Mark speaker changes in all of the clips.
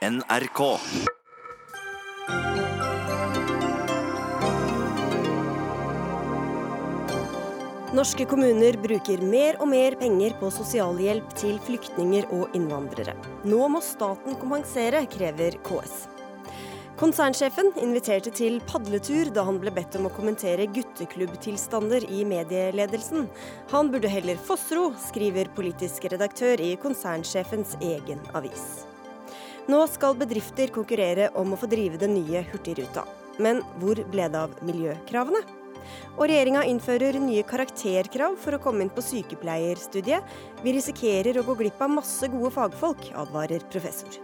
Speaker 1: NRK.
Speaker 2: Norske kommuner bruker mer og mer penger på sosialhjelp til flyktninger og innvandrere. Nå må staten kompensere, krever KS. Konsernsjefen inviterte til padletur da han ble bedt om å kommentere gutteklubbtilstander i medieledelsen. Han burde heller fossro, skriver politisk redaktør i konsernsjefens egen avis. Nå skal bedrifter konkurrere om å få drive den nye Hurtigruta. Men hvor ble det av miljøkravene? Og regjeringa innfører nye karakterkrav for å komme inn på sykepleierstudiet. Vi risikerer å gå glipp av masse gode fagfolk, advarer professor.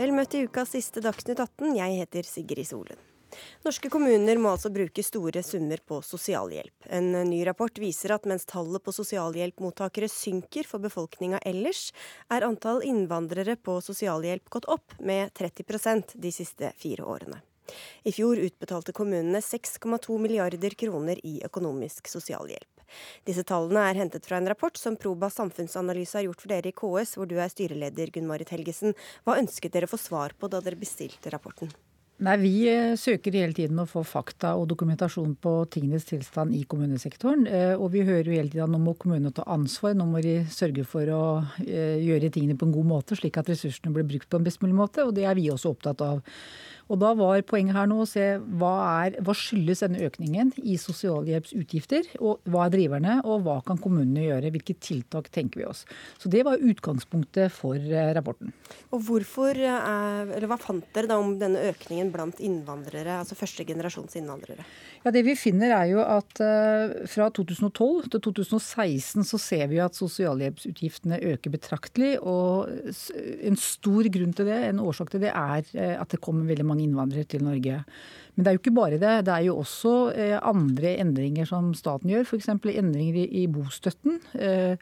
Speaker 2: Vel møtt i ukas siste Dagsnytt 18. Jeg heter Sigrid Solund. Norske kommuner må altså bruke store summer på sosialhjelp. En ny rapport viser at mens tallet på sosialhjelpmottakere synker for befolkninga ellers, er antall innvandrere på sosialhjelp gått opp med 30% de siste fire årene. I fjor utbetalte kommunene 6,2 milliarder kroner i økonomisk sosialhjelp. Disse tallene er hentet fra en rapport som Proba samfunnsanalyse har gjort for dere i KS, hvor du er styreleder, Gunn-Marit Helgesen. Hva ønsket dere å få svar på da dere bestilte rapporten?
Speaker 3: Nei, Vi eh, søker hele tiden å få fakta og dokumentasjon på tingenes tilstand i kommunesektoren. Eh, og vi hører jo hele tiden at nå må kommunene ta ansvar, nå må de sørge for å eh, gjøre tingene på en god måte, slik at ressursene blir brukt på en best mulig måte. Og det er vi også opptatt av. Og da var poenget her nå å se hva, er, hva skyldes denne økningen i sosialhjelpsutgifter, og hva er driverne, og hva kan kommunene gjøre? Hvilke tiltak tenker vi oss? Så det var utgangspunktet for eh, rapporten.
Speaker 2: Og hvorfor, eh, eller Hva fant dere da om denne økningen blant innvandrere, altså første generasjons innvandrere?
Speaker 3: Ja, Det vi finner er jo at uh, fra 2012 til 2016 så ser vi at sosialhjelpsutgiftene øker betraktelig. Og en stor grunn til det, en årsak til det, er at det kommer veldig mange mange innvandrere til Norge. Men det er jo ikke bare det. Det er jo også eh, andre endringer som staten gjør. F.eks. endringer i bostøtten. Eh,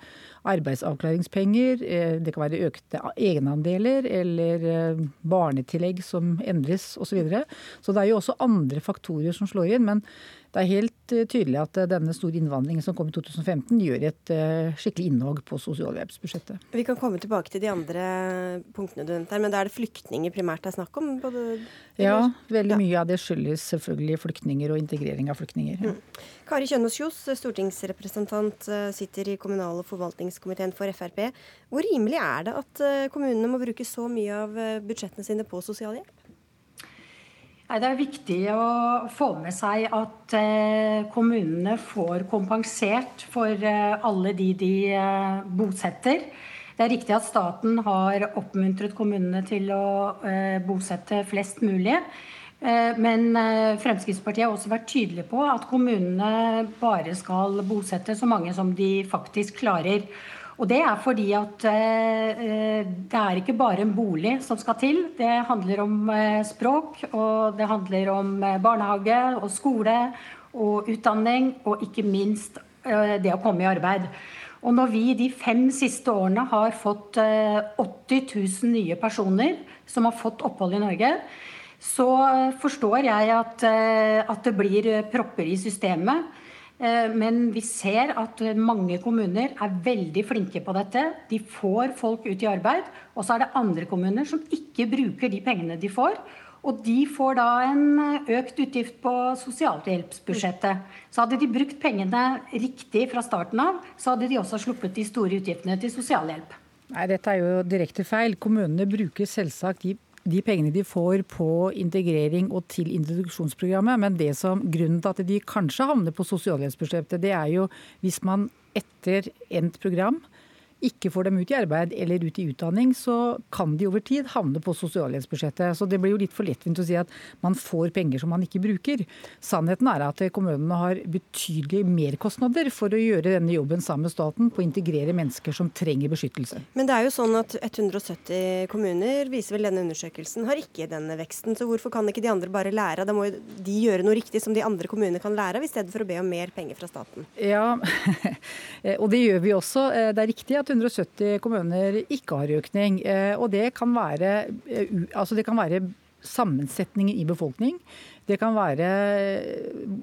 Speaker 3: arbeidsavklaringspenger. Eh, det kan være økte egenandeler eller barnetillegg som endres osv. Så, videre. så det er jo også andre faktorer som slår inn. Men det er helt eh, tydelig at eh, denne store innvandringen som kom i 2015, gjør et eh, skikkelig innhogg på sosialhjelpsbudsjettet.
Speaker 2: Vi kan komme tilbake til de andre punktene du nevnte her, men da er det flyktninger primært det er snakk om?
Speaker 3: Både, ja, veldig ja. mye av det skyldes selvfølgelig flyktninger og integrering av flyktninger. Ja. Mm.
Speaker 2: Kari Kjønaas Kjos, stortingsrepresentant, sitter i kommunal- og forvaltningskomiteen for Frp. Hvor rimelig er det at kommunene må bruke så mye av budsjettene sine på sosialhjelp?
Speaker 4: Det er viktig å få med seg at eh, kommunene får kompensert for eh, alle de de eh, bosetter. Det er riktig at staten har oppmuntret kommunene til å bosette flest mulig. Men Fremskrittspartiet har også vært tydelig på at kommunene bare skal bosette så mange som de faktisk klarer. Og det er fordi at eh, det er ikke bare en bolig som skal til. Det handler om eh, språk, og det handler om eh, barnehage og skole og utdanning, og ikke minst eh, det å komme i arbeid. Og når vi de fem siste årene har fått 80 eh, 000 nye personer som har fått opphold i Norge, så eh, forstår jeg at, at det blir propper i systemet. Eh, men vi ser at mange kommuner er veldig flinke på dette. De får folk ut i arbeid. Og så er det andre kommuner som ikke bruker de pengene de får. Og de får da en økt utgift på sosialhjelpsbudsjettet. Så hadde de brukt pengene riktig fra starten av, så hadde de også sluppet de store utgiftene til sosialhjelp.
Speaker 3: Nei, dette er jo direkte feil. Kommunene bruker selvsagt de de pengene de får på integrering og til introduksjonsprogrammet. Men det som, grunnen til at de kanskje havner på sosialhjelpsbudsjettet, det er jo hvis man etter endt program ikke får dem ut i arbeid eller ut i utdanning, så kan de over tid havne på sosialhjelpsbudsjettet. Så det blir jo litt for lettvint å si at man får penger som man ikke bruker. Sannheten er at kommunene har betydelige merkostnader for å gjøre denne jobben sammen med staten på å integrere mennesker som trenger beskyttelse.
Speaker 2: Men det er jo sånn at 170 kommuner, viser vel denne undersøkelsen, har ikke denne veksten. Så hvorfor kan ikke de andre bare lære? Da må jo de gjøre noe riktig som de andre kommunene kan lære av, i stedet for å be om mer penger fra staten.
Speaker 3: Ja, og det gjør vi også. Det er riktig at 170 kommuner ikke har økning. Eh, og det kan være, eh, altså det kan være sammensetningen i befolkning. Det kan være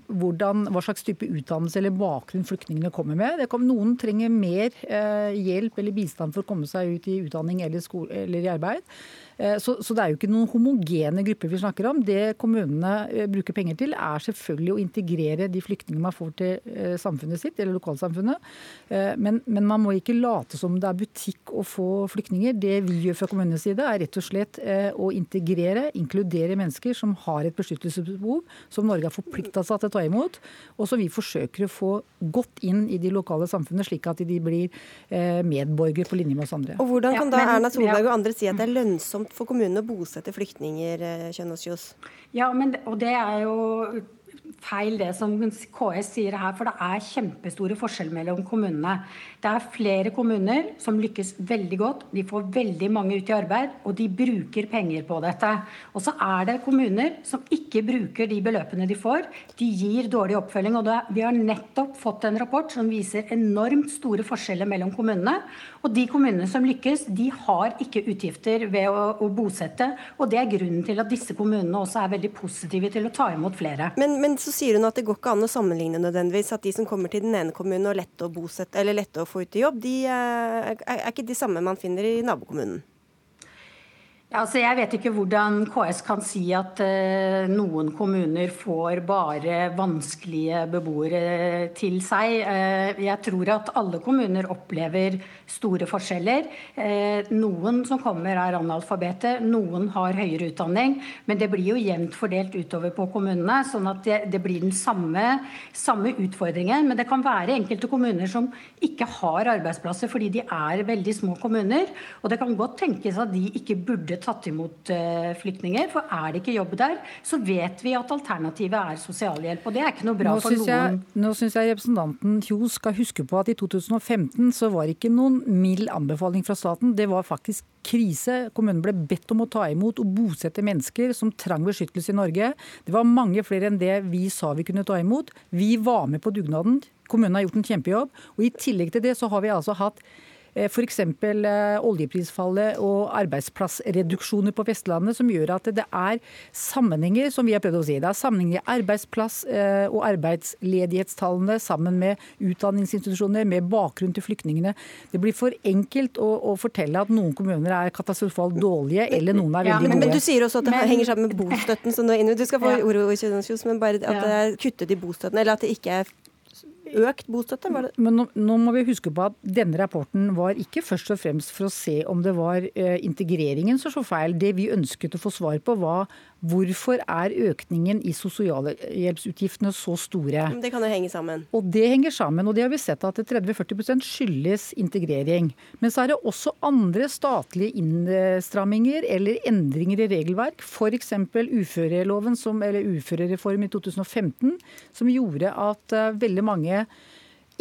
Speaker 3: hvordan, hva slags type utdannelse eller bakgrunn flyktningene kommer med. Kan, noen trenger mer hjelp eller bistand for å komme seg ut i utdanning eller, skole, eller i arbeid. Eh, så, så, det er jo ikke noen homogene grupper vi snakker om. Det kommunene eh, bruker penger til, er selvfølgelig å integrere de flyktningene man får til eh, samfunnet sitt, eller lokalsamfunnet. Men, men, man må ikke late som det er butikk å få flyktninger. Det vi gjør fra kommunens side, er rett og slett å integrere, inkludere mennesker som har et beskyttelsesbehov, som Norge har forplikta seg til å ta imot, og som vi forsøker å få godt inn i de lokale samfunnene, slik at de blir medborgere på linje med oss andre.
Speaker 2: Og Hvordan kan da Erna Solberg og andre si at det er lønnsomt lønnsomt for kommunene å bosette flyktninger, eh, Kjønaas Kjos?
Speaker 4: Ja, men, og det er jo feil det som KS sier her, for det er kjempestore forskjeller mellom kommunene. Det er flere kommuner som lykkes veldig godt. De får veldig mange ut i arbeid, og de bruker penger på dette. Og så er det kommuner som ikke bruker de beløpene de får. De gir dårlig oppfølging. og Vi har nettopp fått en rapport som viser enormt store forskjeller mellom kommunene. Og de kommunene som lykkes, de har ikke utgifter ved å, å bosette. Og det er grunnen til at disse kommunene også er veldig positive til å ta imot flere.
Speaker 2: Men, men så sier hun at det går ikke an å sammenligne nødvendigvis. At de som kommer til den ene kommunen og lette å bosette, eller lette å få ut i jobb, de er, er ikke de samme man finner i nabokommunen.
Speaker 4: Altså, jeg vet ikke hvordan KS kan si at uh, noen kommuner får bare vanskelige beboere til seg. Uh, jeg tror at alle kommuner opplever store forskjeller. Uh, noen som kommer er analfabeter, noen har høyere utdanning. Men det blir jo jevnt fordelt utover på kommunene, sånn at det, det blir den samme, samme, utfordringen. Men det kan være enkelte kommuner som ikke har arbeidsplasser fordi de er veldig små kommuner. Og det kan godt tenkes at de ikke burde tatt imot uh, flyktninger. For er det ikke jobb der, så vet vi at alternativet er sosialhjelp. Og det er ikke noe bra nå for noen.
Speaker 3: Jeg, nå syns jeg representanten Kjos skal huske på at i 2015 så var det ikke noen mild anbefaling fra staten. Det var faktisk krise. Kommunen ble bedt om å ta imot og bosette mennesker som trang beskyttelse i Norge. Det var mange flere enn det vi sa vi kunne ta imot. Vi var med på dugnaden. Kommunen har gjort en kjempejobb. Og i tillegg til det så har vi altså hatt Eh, F.eks. Eh, oljeprisfallet og arbeidsplassreduksjoner på Vestlandet, som gjør at det er sammenhenger, som vi har prøvd å si. Det er sammenhenger i arbeidsplass eh, og arbeidsledighetstallene sammen med utdanningsinstitusjoner, med bakgrunn til flyktningene. Det blir for enkelt å, å fortelle at noen kommuner er katastrofalt dårlige, eller noen er veldig
Speaker 2: ja, men, gode. Men du sier også at det men, henger sammen med bostøtten. Så nå, du skal få ordet, men bare at det er kuttet i bostøtten, eller at det ikke er økt bostøtte?
Speaker 3: Men nå, nå, må vi huske på at denne rapporten var ikke først og fremst for å se om det var eh, integreringen som så feil. Det vi ønsket å få svar på, var hvorfor er økningen i sosialhjelpsutgiftene så store?
Speaker 2: Det kan jo henge sammen.
Speaker 3: Og det henger sammen. Og det har vi sett at 30-40% skyldes integrering. Men så er det også andre statlige innstramminger eller endringer i regelverk. F.eks. uføreloven, som, eller uførereformen i 2015, som gjorde at uh, veldig mange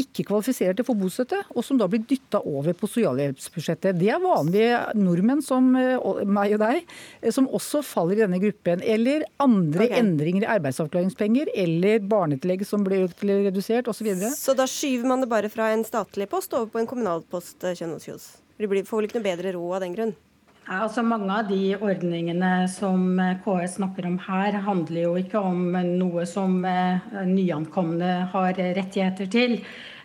Speaker 3: ikke kvalifiserer til å få bostøtte, og som da blir dytta over på sosialhjelpsbudsjettet. Det er vanlige nordmenn som eh, meg og deg, eh, som også faller i denne gruppen. Eller andre okay. endringer i arbeidsavklaringspenger, eller barnetillegg som blir redusert osv. Så, videre.
Speaker 2: så da skyver man det bare fra en statlig post over på en kommunal post, Kjønaas Kjos? Det får vel ikke noe bedre råd av den grunn?
Speaker 4: Ja, altså Mange av de ordningene som KS snakker om her, handler jo ikke om noe som eh, nyankomne har rettigheter til.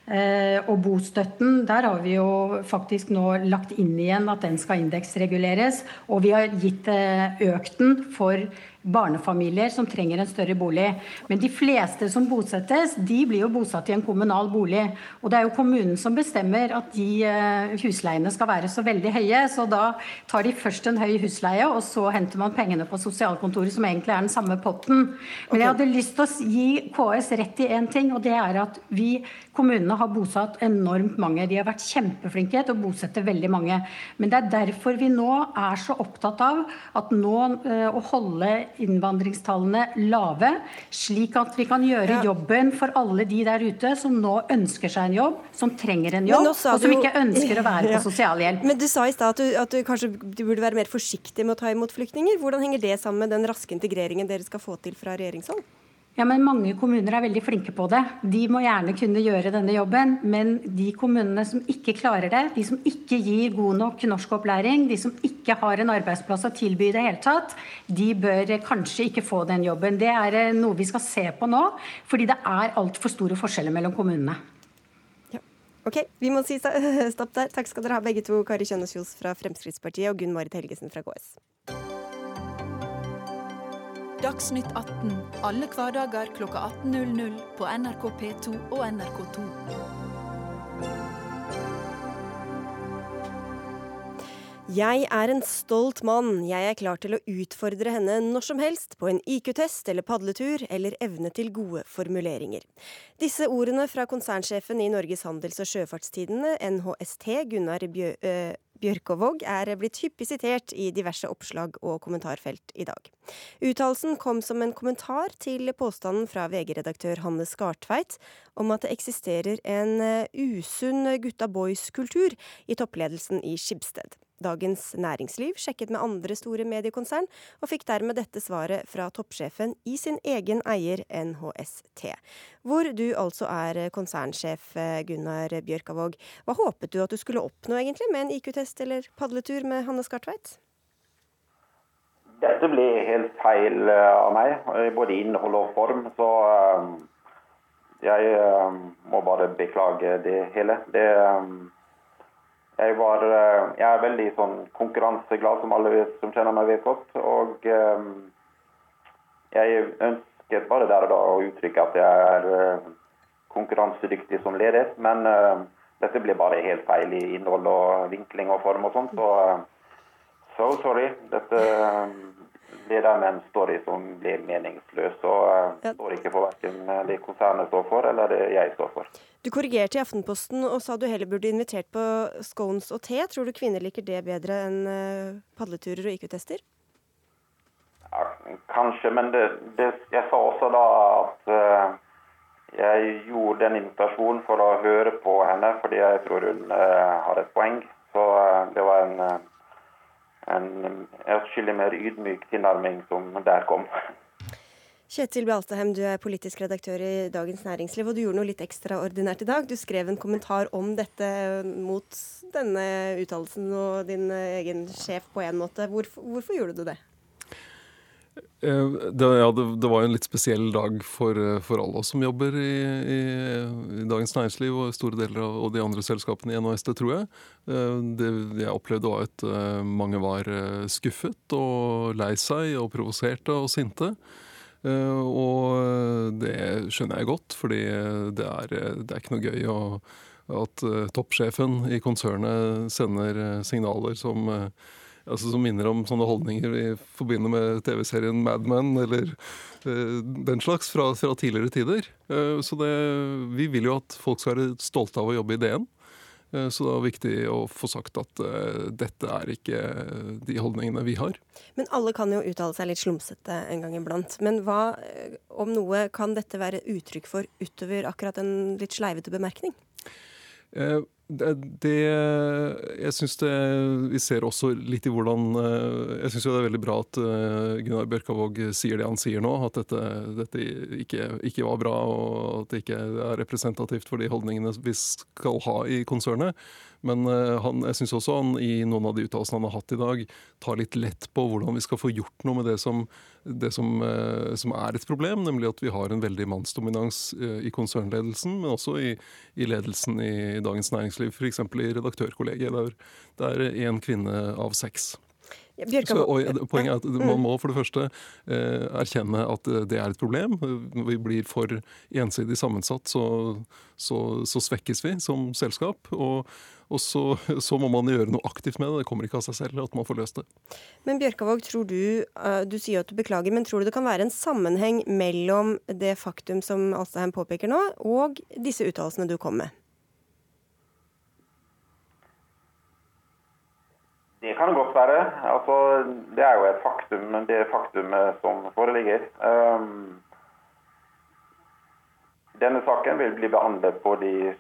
Speaker 4: Eh, og bostøtten, der har vi jo faktisk nå lagt inn igjen at den skal indeksreguleres. Og vi har gitt eh, økt den for barnefamilier som trenger en større bolig. Men de fleste som bosettes, de blir jo bosatt i en kommunal bolig. Og det er jo kommunen som bestemmer at de eh, husleiene skal være så veldig høye. Så da tar de først en høy husleie, og så henter man pengene på sosialkontoret, som egentlig er den samme potten. Men jeg hadde lyst til å gi KS rett i én ting, og det er at vi kommunene har bosatt enormt mange. De har vært kjempeflinke til å bosette veldig mange. Men det er derfor vi nå er så opptatt av at nå eh, å holde innvandringstallene lave, slik at vi kan gjøre jobben for alle de der ute som nå ønsker seg en jobb, som trenger en jobb, og som ikke ønsker å være på sosialhjelp.
Speaker 2: Men du sa i stad at, du, at du kanskje du burde være mer forsiktig med å ta imot flyktninger. Hvordan henger det sammen med den raske integreringen dere skal få til fra regjeringshold?
Speaker 4: Ja, men Mange kommuner er veldig flinke på det. De må gjerne kunne gjøre denne jobben. Men de kommunene som ikke klarer det, de som ikke gir god nok norskopplæring, de som ikke har en arbeidsplass å tilby i det hele tatt, de bør kanskje ikke få den jobben. Det er eh, noe vi skal se på nå, fordi det er altfor store forskjeller mellom kommunene.
Speaker 2: Ja. Ok, vi må si stopp der. Takk skal dere ha begge to, Kari Kjønaas Kjos fra Fremskrittspartiet og Gunn Marit Helgesen fra KS.
Speaker 1: Dagsnytt 18 alle hverdager kl 18.00 på NRK P2 og NRK2.
Speaker 2: Jeg er en stolt mann. Jeg er klar til å utfordre henne når som helst på en IQ-test eller padletur eller evne til gode formuleringer. Disse ordene fra konsernsjefen i Norges handels- og sjøfartstidende, NHST, Gunnar Bjø øh, Bjørkovåg er blitt hyppig sitert i diverse oppslag og kommentarfelt i dag. Uttalelsen kom som en kommentar til påstanden fra VG-redaktør Hanne Skartveit om at det eksisterer en eh, usunn gutta boys-kultur i toppledelsen i Skibsted. Dagens Næringsliv sjekket med andre store mediekonsern, og fikk dermed dette svaret fra toppsjefen i sin egen eier NHST. Hvor du altså er konsernsjef Gunnar Bjørkavåg. Hva håpet du at du skulle oppnå egentlig med en IQ-test eller padletur med Hanne Skartveit?
Speaker 5: Dette ble helt feil eh, av meg, både innhold og form. Så eh, jeg eh, må bare beklage det hele. Det jeg, var, jeg er veldig sånn konkurranseglad, som alle som kjenner meg vet godt. Og jeg ønsket bare der og da å uttrykke at jeg er konkurransedyktig som leder. Men dette ble bare helt feil i innhold og vinkling og form og sånt. Så, so sorry. Dette blir den en story som blir meningsløs. Og ja. står ikke for verken det konsernet står for, eller det jeg står for.
Speaker 2: Du korrigerte i Aftenposten og sa du heller burde invitert på scones og te. Tror du kvinner liker det bedre enn eh, padleturer og IQ-tester?
Speaker 5: Ja, kanskje, men det, det, jeg sa også da at uh, jeg gjorde en invitasjon for å høre på henne, fordi jeg tror hun uh, har et poeng. Så uh, det var en, en atskillig mer ydmyk tilnærming som der kom.
Speaker 2: Kjetil Bjalstahem, du er politisk redaktør i Dagens Næringsliv, og du gjorde noe litt ekstraordinært i dag. Du skrev en kommentar om dette mot denne uttalelsen og din egen sjef på en måte. Hvorfor, hvorfor gjorde du det?
Speaker 6: Eh, det, ja, det, det, var en litt spesiell dag for, for alle oss som jobber i, i, i, Dagens Næringsliv og store deler av og de andre selskapene i NHST, tror jeg. Eh, det jeg opplevde var at eh, mange var skuffet og lei seg og provoserte og sinte. Eh, og det skjønner jeg godt, fordi det er, det er ikke noe gøy å, at eh, toppsjefen i konsernet sender eh, signaler som altså som minner om sånne holdninger vi forbinder med TV-serien Mad Men eller uh, den slags fra, fra tidligere tider. Uh, så det, vi vil jo at folk skal være stolte av å jobbe i DN. Eh, så det var viktig å få sagt at uh, dette er ikke de holdningene vi har.
Speaker 2: Men alle kan jo uttale seg litt slumsete en gang iblant. Men hva, om noe, kan dette være uttrykk for utover akkurat en litt sleivete bemerkning?
Speaker 6: Uh, det, det, Jeg syns det Vi ser også litt i hvordan Jeg syns det er veldig bra at Gunnar Bjørkavåg sier det han sier nå. At dette, dette ikke, ikke, var bra, og at det ikke er representativt for de holdningene vi skal ha i konsernet. Men eh, han, jeg syns også han i noen av de uttalelsene han har hatt i dag, tar litt lett på hvordan vi skal få gjort noe med det som, det som, eh, som er et problem, nemlig at vi har en veldig mannsdominans eh, i konsernledelsen, men også i, i ledelsen i Dagens Næringsliv, f.eks. i redaktørkollegiet, der det er én kvinne av seks. Så, poenget er at Man mm. må for det første eh, erkjenne at det er et problem. Vi blir for ensidig sammensatt, så, så, så svekkes vi som selskap. Og, og så, så, må man gjøre noe aktivt med det. Det kommer ikke av seg selv at man får løst det.
Speaker 2: Men Bjørkavåg, tror du, eh, du sier at du beklager, men tror du det kan være en sammenheng mellom det faktum som Alstaheim påpeker nå, og disse uttalelsene du kom med?
Speaker 5: Det kan godt være. Altså, det er jo et faktum, det faktumet som foreligger. Um, denne saken vil bli behandlet både i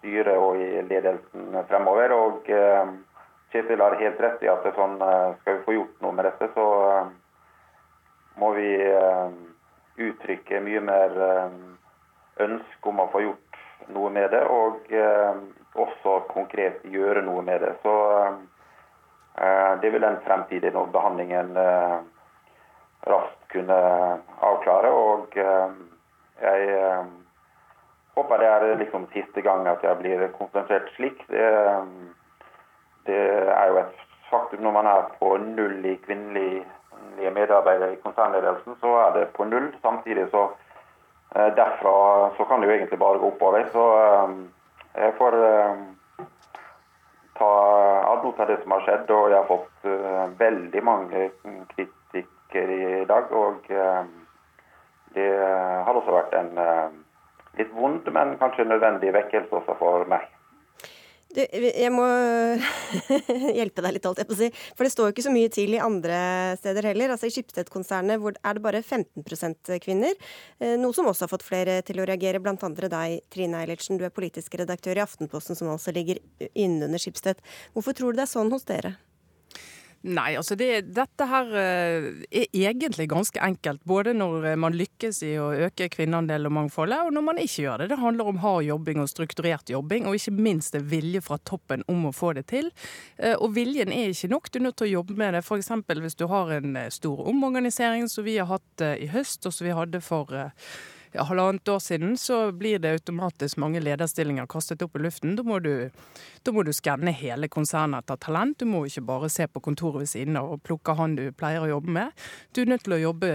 Speaker 5: styret og i ledelsen fremover. og um, Kjetil har helt rett i at sånn, uh, skal vi få gjort noe med dette, så uh, må vi uttrykke mye mer ønske om å få gjort noe med det, og også konkret gjøre noe med det. Så det vil den fremtidige behandlingen raskt kunne avklare. Og jeg håper det er liksom siste gang at jeg blir konsentrert slik. Det, det er jo et faktum når man er på null i kvinnelige medarbeidere i konsernledelsen, så er det på null. Samtidig så eh, derfra så kan det jo egentlig bare gå oppover. Så eh, jeg får eh, ta ad notam det som har skjedd, og jeg har fått veldig mange kritikker i dag. Og det har også vært en litt vond, men kanskje nødvendig vekkelse også for meg.
Speaker 2: Du, jeg må hjelpe deg litt, holdt jeg på å si. For det står jo ikke så mye til i andre steder heller. Altså I Schibsted-konsernet er det bare 15 kvinner. Eh, noe som også har fått flere til å reagere, blant andre deg, Trine Eilertsen. Du er politisk redaktør i Aftenposten, som altså ligger innunder Schibsted. Hvorfor tror du det er sånn hos dere?
Speaker 7: Nei, altså det, dette her eh, er egentlig ganske enkelt. Både når eh, man lykkes i å øke kvinneandelen og mangfoldet, og når man ikke gjør det. Det handler om hard jobbing og strukturert jobbing, og ikke minst det vilje fra toppen om å få det til. Eh, og viljen er ikke nok, du er nødt til å jobbe med det. F.eks. hvis du har en stor omorganisering som vi har hatt i høst, og som vi hadde for halvannet år siden, så blir det automatisk mange lederstillinger kastet opp i luften. Da må du, du skanne hele konsernet etter talent. Du må ikke bare se på kontoret ved siden av og plukke han du pleier å jobbe med. Du er nødt til å jobbe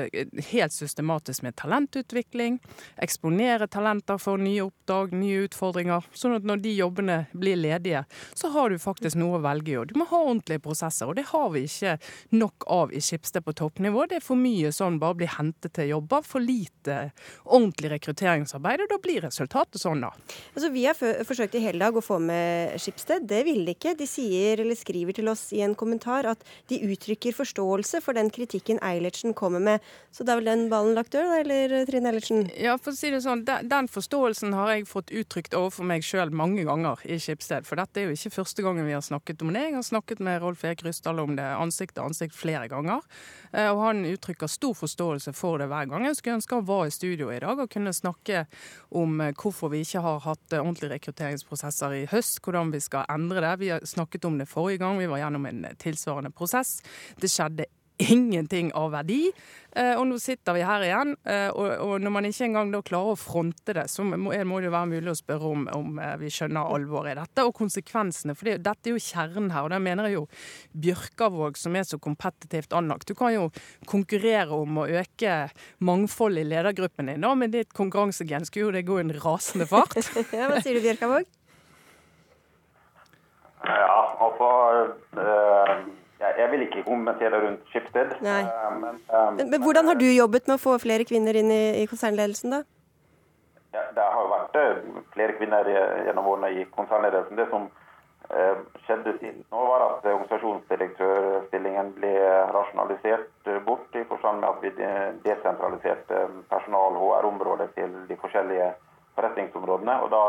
Speaker 7: helt systematisk med talentutvikling, eksponere talenter for nye oppdrag, nye utfordringer. Sånn at når de jobbene blir ledige, så har du faktisk noe å velge i. Du må ha ordentlige prosesser, og det har vi ikke nok av i Skipsted på toppnivå. Det er for mye sånn bare bli hentet til jobber, for lite ordentlig ordentlig rekrutteringsarbeid, og da blir resultatet sånn, da.
Speaker 2: Altså, vi har forsøkt i hele dag å få med Skipsted. Det vil de ikke. De sier eller skriver til oss i en kommentar at de uttrykker forståelse for den kritikken Eilertsen kommer med. Så da er vel den ballen lagt død, eller Trine Eilertsen?
Speaker 7: Ja, for å si det sånn, den, forståelsen har jeg fått uttrykt overfor meg sjøl mange ganger i Skipsted. For dette er jo ikke første gangen vi har snakket om det. Jeg har snakket med Rolf Erik Ryssdal om det ansikt til ansikt flere ganger. Eh, og han uttrykker stor forståelse for det hver gang. Jeg skulle ønske han var i studio i dag dag og kunne snakke om eh, hvorfor vi ikke har hatt eh, ordentlige rekrutteringsprosesser i høst, hvordan vi skal endre det. Vi snakket om det forrige gang, vi var gjennom en eh, tilsvarende prosess. Det skjedde ingenting av verdi. Eh, og nå sitter vi her igjen. Eh, og når man ikke engang da klarer å fronte det, så må, det være mulig å spørre om, om eh, vi skjønner alvoret i dette, og konsekvensene. For dette er jo kjernen her. Og der mener jeg jo Bjørkavåg, som er så kompetitivt anlagt. Du kan jo konkurrere om å øke mangfoldet i ledergruppen din, da, men ditt konkurransegen skulle jo det gå i en rasende fart.
Speaker 2: ja, hva sier du, Bjørkavåg?
Speaker 5: Ja, altså øh jeg vil ikke kommentere rundt Schibsted.
Speaker 2: Men, um, men, hvordan har du jobbet med å få flere kvinner inn i, i konsernledelsen, da?
Speaker 5: Ja, det har vært uh, flere kvinner gjennom årene i konsernledelsen. Det som uh, skjedde siden nå, var at organisasjonsdirektørstillingen ble rasjonalisert bort, i forstand med at vi desentraliserte personal- og HR-området til de forskjellige forretningsområdene. og da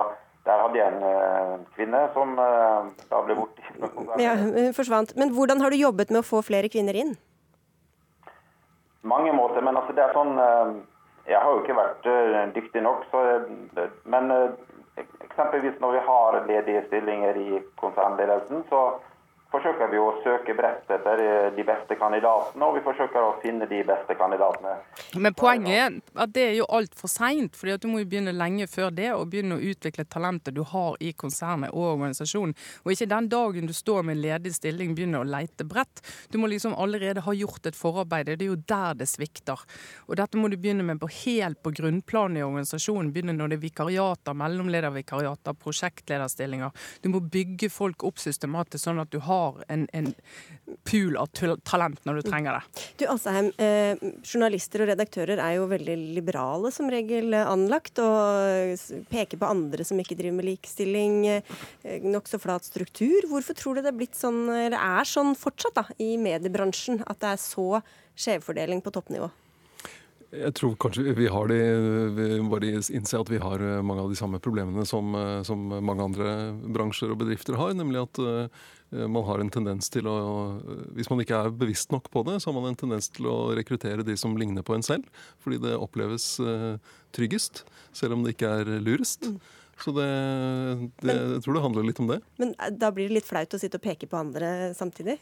Speaker 5: der hadde jeg en uh, kvinne som uh, da ble borte.
Speaker 2: Ja, hun forsvant. Men hvordan har du jobbet med å få flere kvinner inn?
Speaker 5: Mange måter, men altså det er sånn uh, Jeg har jo ikke vært dyktig nok, så, men eksempelvis når vi har ledige stillinger i konsernledelsen, så forsøker vi å søke bredt etter de beste kandidatene, og vi forsøker å finne de beste kandidatene.
Speaker 7: Men poenget er at det er jo altfor seint, for du må jo begynne lenge før det og begynne å utvikle talentet du har i konsernet og organisasjonen. Og ikke den dagen du står med en ledig stilling begynne å leite bredt. Du må liksom allerede ha gjort et forarbeid. Det er jo der det svikter. Og dette må du begynne med på helt på grunnplanet i organisasjonen. Begynne når det er vikariater, mellomledervikariater, prosjektlederstillinger. Du må bygge folk opp systematisk sånn at du har har en, en pool av talent når du trenger det.
Speaker 2: Du Asheim, eh, Journalister og redaktører er jo veldig liberale som regel anlagt, og peker på andre som ikke driver med likestilling. Eh, Nokså flat struktur. Hvorfor tror du det er blitt sånn, eller er sånn fortsatt da, i mediebransjen, at det er så skjevfordeling på toppnivå?
Speaker 6: Jeg tror kanskje vi har de Vi bare innse at vi har eh, mange av de samme problemene som, eh, som mange andre bransjer og bedrifter har. Nemlig at man har en tendens til å Hvis man ikke er bevisst nok på det, så har man en tendens til å rekruttere de som ligner på en selv. Fordi det oppleves tryggest, selv om det ikke er lurest. Mm. Så det, det, jeg tror det handler litt om det.
Speaker 2: Men eh, da blir det litt flaut å sitte og peke på andre samtidig?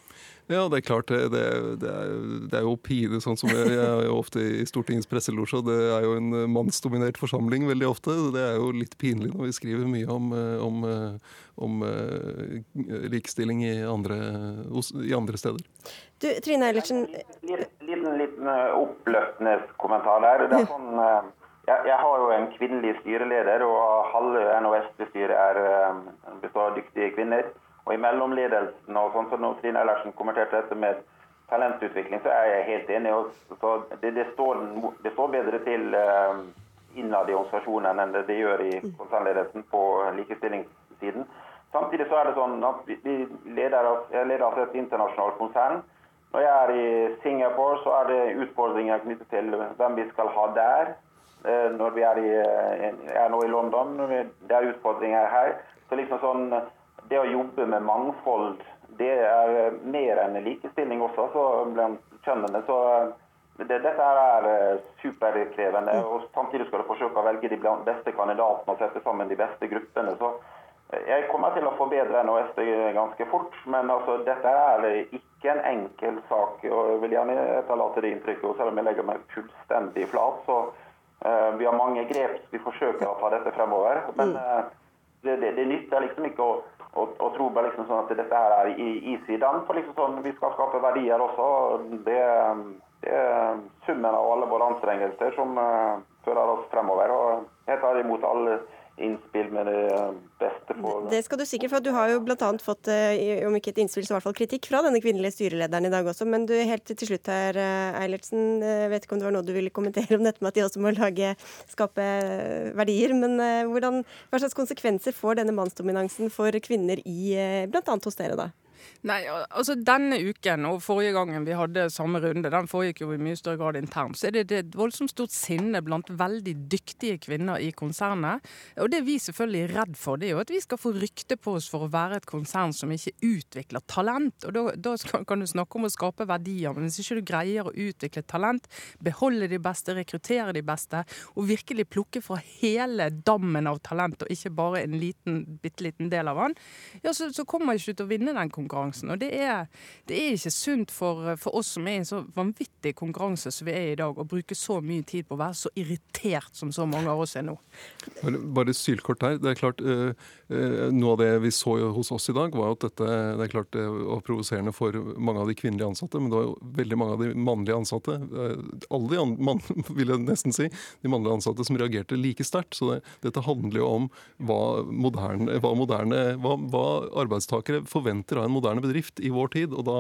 Speaker 6: Ja, det er klart. Det, det, det er, er, jo pine, sånn som jeg, jeg er jo ofte i Stortingets presselosje. Det er jo en mannsdominert forsamling veldig ofte. Det er jo litt pinlig når vi skriver mye om, om, om, eh, om likestilling i andre, i andre, steder.
Speaker 2: Du, Trine Eilertsen
Speaker 5: Liten, liten oppløftende kommentar der. Det er sånn jeg, jeg, har jo en kvinnelig styreleder, og halve NHS-bestyret er, består av dyktige kvinner. Og i mellomledelsen, og sånn som når Trine Ellersen kommenterte dette med talentutvikling, så er jeg helt enig. Så det, det, står, det står, bedre til uh, innad i organisasjonen enn det det gjør i konsernledelsen på likestillingssiden. Samtidig så er det sånn at vi leder, jeg leder altså et internasjonalt konsern. Når jeg er i Singapore, så er det utfordringer knyttet til hvem vi skal ha der. Eh, når vi er, i, eh, er nå i London. Det er utfordringer her. Så liksom sånn, Det å jobbe med mangfold det er mer enn likestilling også så blant kjønnene. så det, Dette er superkrevende. Mm. og Samtidig skal du forsøke å velge de beste kandidatene og sette sammen de beste gruppene. så jeg kommer til å forbedre NHS ganske fort, men altså, dette er ikke en enkel sak. og Jeg vil gjerne etterlate det inntrykket, selv om jeg legger meg fullstendig flat. så Eh, vi har mange grep vi forsøker å ta dette fremover. Men mm. eh, det, det, det nytter liksom ikke å, å, å tro liksom sånn at dette her er i, i siden. For liksom sånn, vi skal skape verdier også. Det, det er summen av alle våre anstrengelser som uh, fører oss fremover. og Jeg tar imot alle innspill med det beste på
Speaker 2: Det skal du sikkert, for du har jo bl.a. fått, eh, om ikke et innspill, så i hvert fall kritikk fra denne kvinnelige styrelederen i dag også. Men du, helt til slutt her, eh, Eilertsen, jeg vet ikke om det var noe du ville kommentere om dette med at de også må lage, skape verdier. Men eh, hvordan, hva slags konsekvenser får denne mannsdominansen for kvinner i bl.a. hos dere, da?
Speaker 7: Nei, altså Denne uken og forrige gangen vi hadde samme runde, den foregikk jo i mye større grad internt, så er det, et voldsomt stort sinne blant veldig dyktige kvinner i konsernet. Og det vi selvfølgelig er redd for, det er jo at vi skal få rykte på oss for å være et konsern som ikke utvikler talent. Og da, da kan du snakke om å skape verdier, men hvis ikke du greier å utvikle talent, beholde de beste, rekruttere de beste, og virkelig plukke fra hele dammen av talent, og ikke bare en liten, bitte liten del av den, ja, så, så kommer ikke til å vinne den konkurransen konkurransen. Og det er, det er ikke sunt for, for, oss som er i en så vanvittig konkurranse som vi er i dag, å bruke så mye tid på å være så irritert som så mange av oss er nå.
Speaker 6: Bare sylkort her. Det er klart, uh, uh, Noe av det vi så hos oss i dag, var at dette det er klart var provoserende for mange av de kvinnelige ansatte, men det var jo veldig mange av de mannlige ansatte, alle de mann, man, vil jeg nesten si, de mannlige ansatte som reagerte like sterkt. Så det, dette handler jo om hva moderne, hva, moderne hva, hva arbeidstakere forventer av en moderne bedrift i vår tid. og da,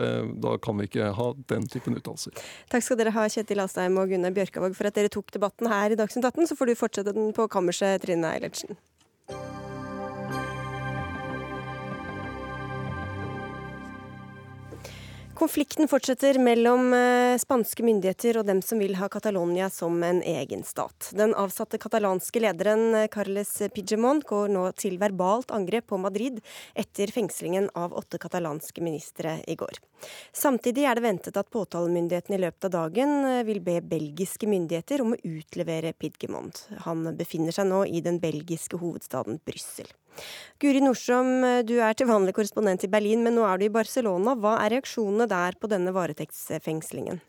Speaker 6: eh, da kan vi ikke ha den typen uttalelser.
Speaker 2: Takk skal dere ha, Kjetil Astheim og Gunnar Bjørkavåg, for at dere tok debatten her i Dagsnytt 18. Så får du fortsette den på kammerset, Trine Eilertsen. Konflikten fortsetter mellom eh, spanske myndigheter og dem som vil ha Catalonia som en egen stat. Den avsatte katalanske lederen eh, Carles Pidgemont går nå til verbalt angrep på Madrid etter fengslingen av åtte katalanske ministre i går. Samtidig er det ventet at påtalemyndigheten i løpet av dagen eh, vil be belgiske myndigheter om å utlevere Pidgemont. Han befinner seg nå i den belgiske hovedstaden Brussel. Guri Nordstrøm, du er til vanlig korrespondent i Berlin, men nå er du i Barcelona. Hva er reaksjonene der på denne varetektsfengslingen?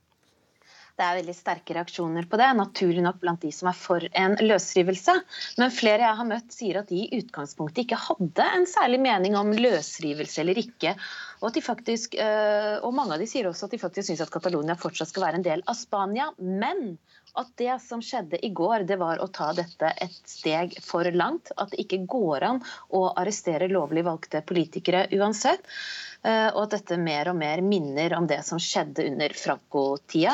Speaker 8: Det er veldig sterke reaksjoner på det, naturlig nok blant de som er for en løsrivelse. Men flere jeg har møtt sier at de i utgangspunktet ikke hadde en særlig mening om løsrivelse eller ikke. Og, at de faktisk, eh, og mange av de sier også at de faktisk syns at Catalonia fortsatt skal være en del av Spania. Men at det som skjedde i går, det var å ta dette et steg for langt. At det ikke går an å arrestere lovlig valgte politikere uansett. Eh, og at dette mer og mer minner om det som skjedde under Franco-tida.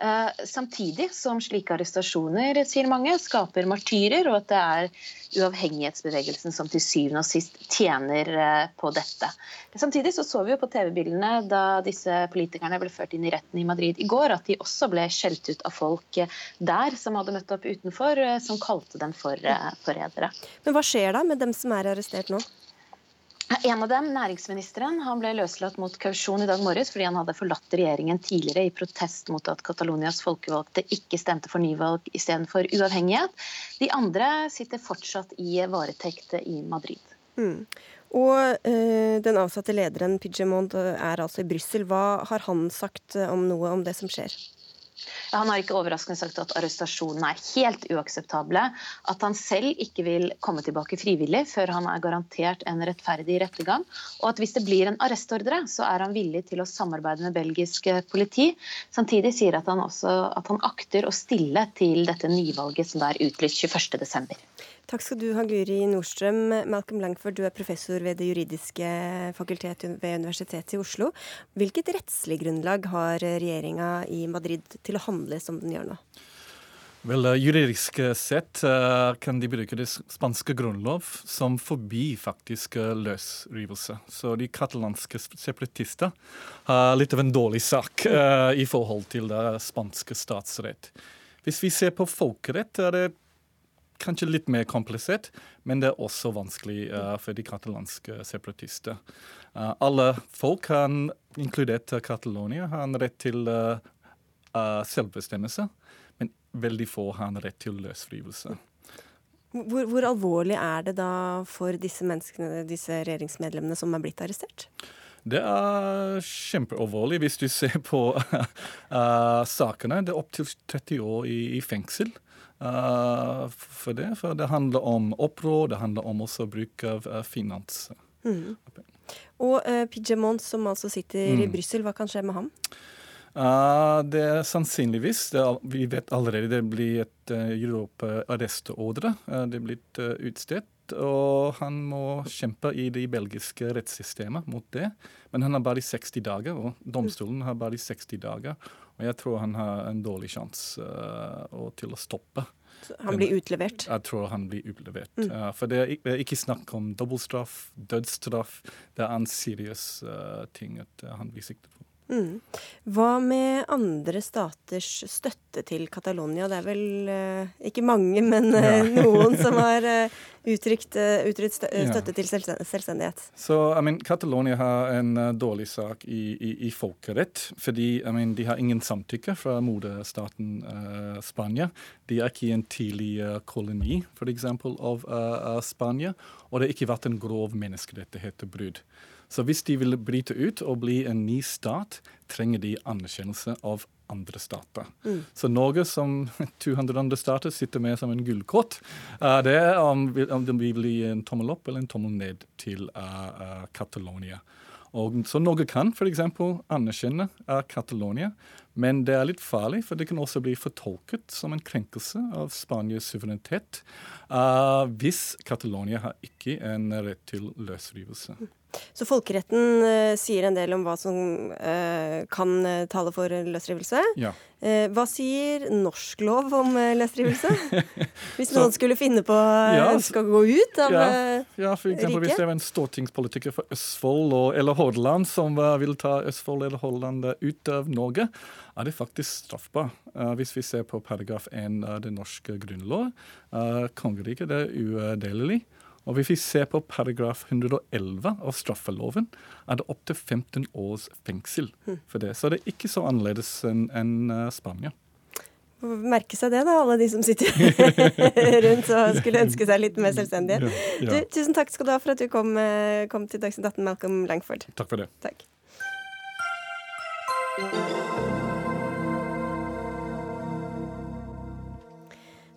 Speaker 8: Eh, samtidig som slike arrestasjoner sier mange, skaper martyrer, og at det er uavhengighetsbevegelsen som til syvende og sist tjener eh, på dette. Samtidig så, så vi jo på TV-bildene da disse politikerne ble ført inn i retten i Madrid i går, at de også ble skjelt ut av folk der som hadde møtt opp utenfor, som kalte dem for forrædere.
Speaker 2: Men hva skjer da med dem som er arrestert nå?
Speaker 8: En av dem, næringsministeren, han ble løslatt mot kausjon i dag morges fordi han hadde forlatt regjeringen tidligere i protest mot at Catalonias folkevalgte ikke stemte for nyvalg istedenfor uavhengighet. De andre sitter fortsatt i varetekt i Madrid.
Speaker 2: Mm. Og øh, den avsatte lederen Pidgemont er altså i Brussel. Hva har han sagt om noe om det som skjer?
Speaker 8: Han har ikke overraskende sagt at arrestasjonene er helt uakseptable. At han selv ikke vil komme tilbake frivillig før han er garantert en rettferdig rettergang. Og at hvis det blir en arrestordre, så er han villig til å samarbeide med belgisk politi. Samtidig sier han også at han akter å stille til dette nyvalget som er utlyst 21.12.
Speaker 2: Takk skal du ha, Guri Nordstrøm. Malcolm Langford, du er professor ved Det juridiske fakultet ved Universitetet i Oslo. Hvilket rettslig grunnlag har regjeringa i Madrid til å handle som den gjør nå?
Speaker 9: Vel, eh, Juridisk sett uh, kan de bruke det spanske grunnlov som forbi faktisk uh, løsrivelse. Så de katalanske separatister har litt av en dårlig sak i forhold til det spanske statsrett. Hvis vi ser på folkerett, er det kanskje litt mer komplisert, men det er også vanskelig uh, for de katalanske separatister. Uh, alle folk, han, inkludert Catalonia, har en rett til uh, selvbestemmelse, men veldig få har en rett til løsrivelse.
Speaker 2: Hvor, hvor, alvorlig er det da for disse menneskene, disse regjeringsmedlemmene som er blitt arrestert?
Speaker 9: Det er kjempealvorlig hvis du ser på sakene. Det er opptil 30 år i, i fengsel. Uh, for det. For det handler om opprør, det handler om også bruk av uh, finans. Mm.
Speaker 2: Og uh, Pidjemont, som altså sitter mm. i Brussel, hva kan skje med ham?
Speaker 9: Uh, det er sannsynligvis det er, Vi vet allerede det blir et uh, Europa-arrestordre. Uh, det er blitt uh, utstedt. Og han må kjempe i det belgiske rettssystemet mot det. Men han har bare 60 dager, og domstolen har bare 60 dager. Og jeg tror han har en dårlig sjanse uh, til å stoppe.
Speaker 2: Så han blir utlevert?
Speaker 9: Jeg tror han blir utlevert. Mm. Uh, for det er, ikke, ikke snakk om dobbeltstraff, dødsstraff. Det er en seriøs uh, ting at han blir siktet på.
Speaker 2: Mm. Hva med andre staters støtte til Catalonia? Det er vel eh, ikke mange, men eh, ja. noen som har eh, uttrykt, uh, uttrykt stø støtte ja. til selvstendighet.
Speaker 9: Så I mean, Catalonia har en uh, dårlig sak i, i, i, folkerett, fordi I mean, de har ingen samtykke fra moderstaten uh, Spania. De er ikke en tidlig koloni for eksempel, av Spania, og det har ikke vært en grov menneskerettighetsbrudd. Så hvis de vil bryte ut og bli en ny stat, trenger de anerkjennelse av andre stater. Mm. Så Norge, som 200 andre stater, sitter med som en gullkort. Uh, det er om, om det vil bli en tommel opp eller en tommel ned til uh, uh, Catalonia. Og, så Norge kan f.eks. anerkjenne Catalonia, men det er litt farlig, for det kan også bli fortolket som en krenkelse av Spanias suverenitet hvis Catalonia har ikke en rett til løsrivelse. Mm.
Speaker 2: Så folkeretten uh, sier en del om hva som uh, kan uh, tale for løsrivelse. Ja. hva sier norsk lov om løsrivelse? Hvis noen skulle finne på ja, ønske å gå ut av ja,
Speaker 9: ja, for eksempel riket? Hvis det var en stortingspolitiker for Østfold og, eller Hordaland som vil ta Østfold eller Hordaland ut av Norge, er det faktisk straffbar. hvis vi ser på paragraf 1 av det norske grunnlov. kongeriket er udelelig. Og Hvis vi ser på paragraf 111 av straffeloven, er det opptil 15 års fengsel for det. Så det er ikke så annerledes enn en eh, Spania.
Speaker 2: Merke seg det, da, alle de som sitter rundt og skulle ønske seg litt mer selvstendige. Du, tusen takk skal du ha for at du kom, eh, kom til Dagsnytt 18, Malcolm Langford.
Speaker 9: Takk for det.
Speaker 2: Takk.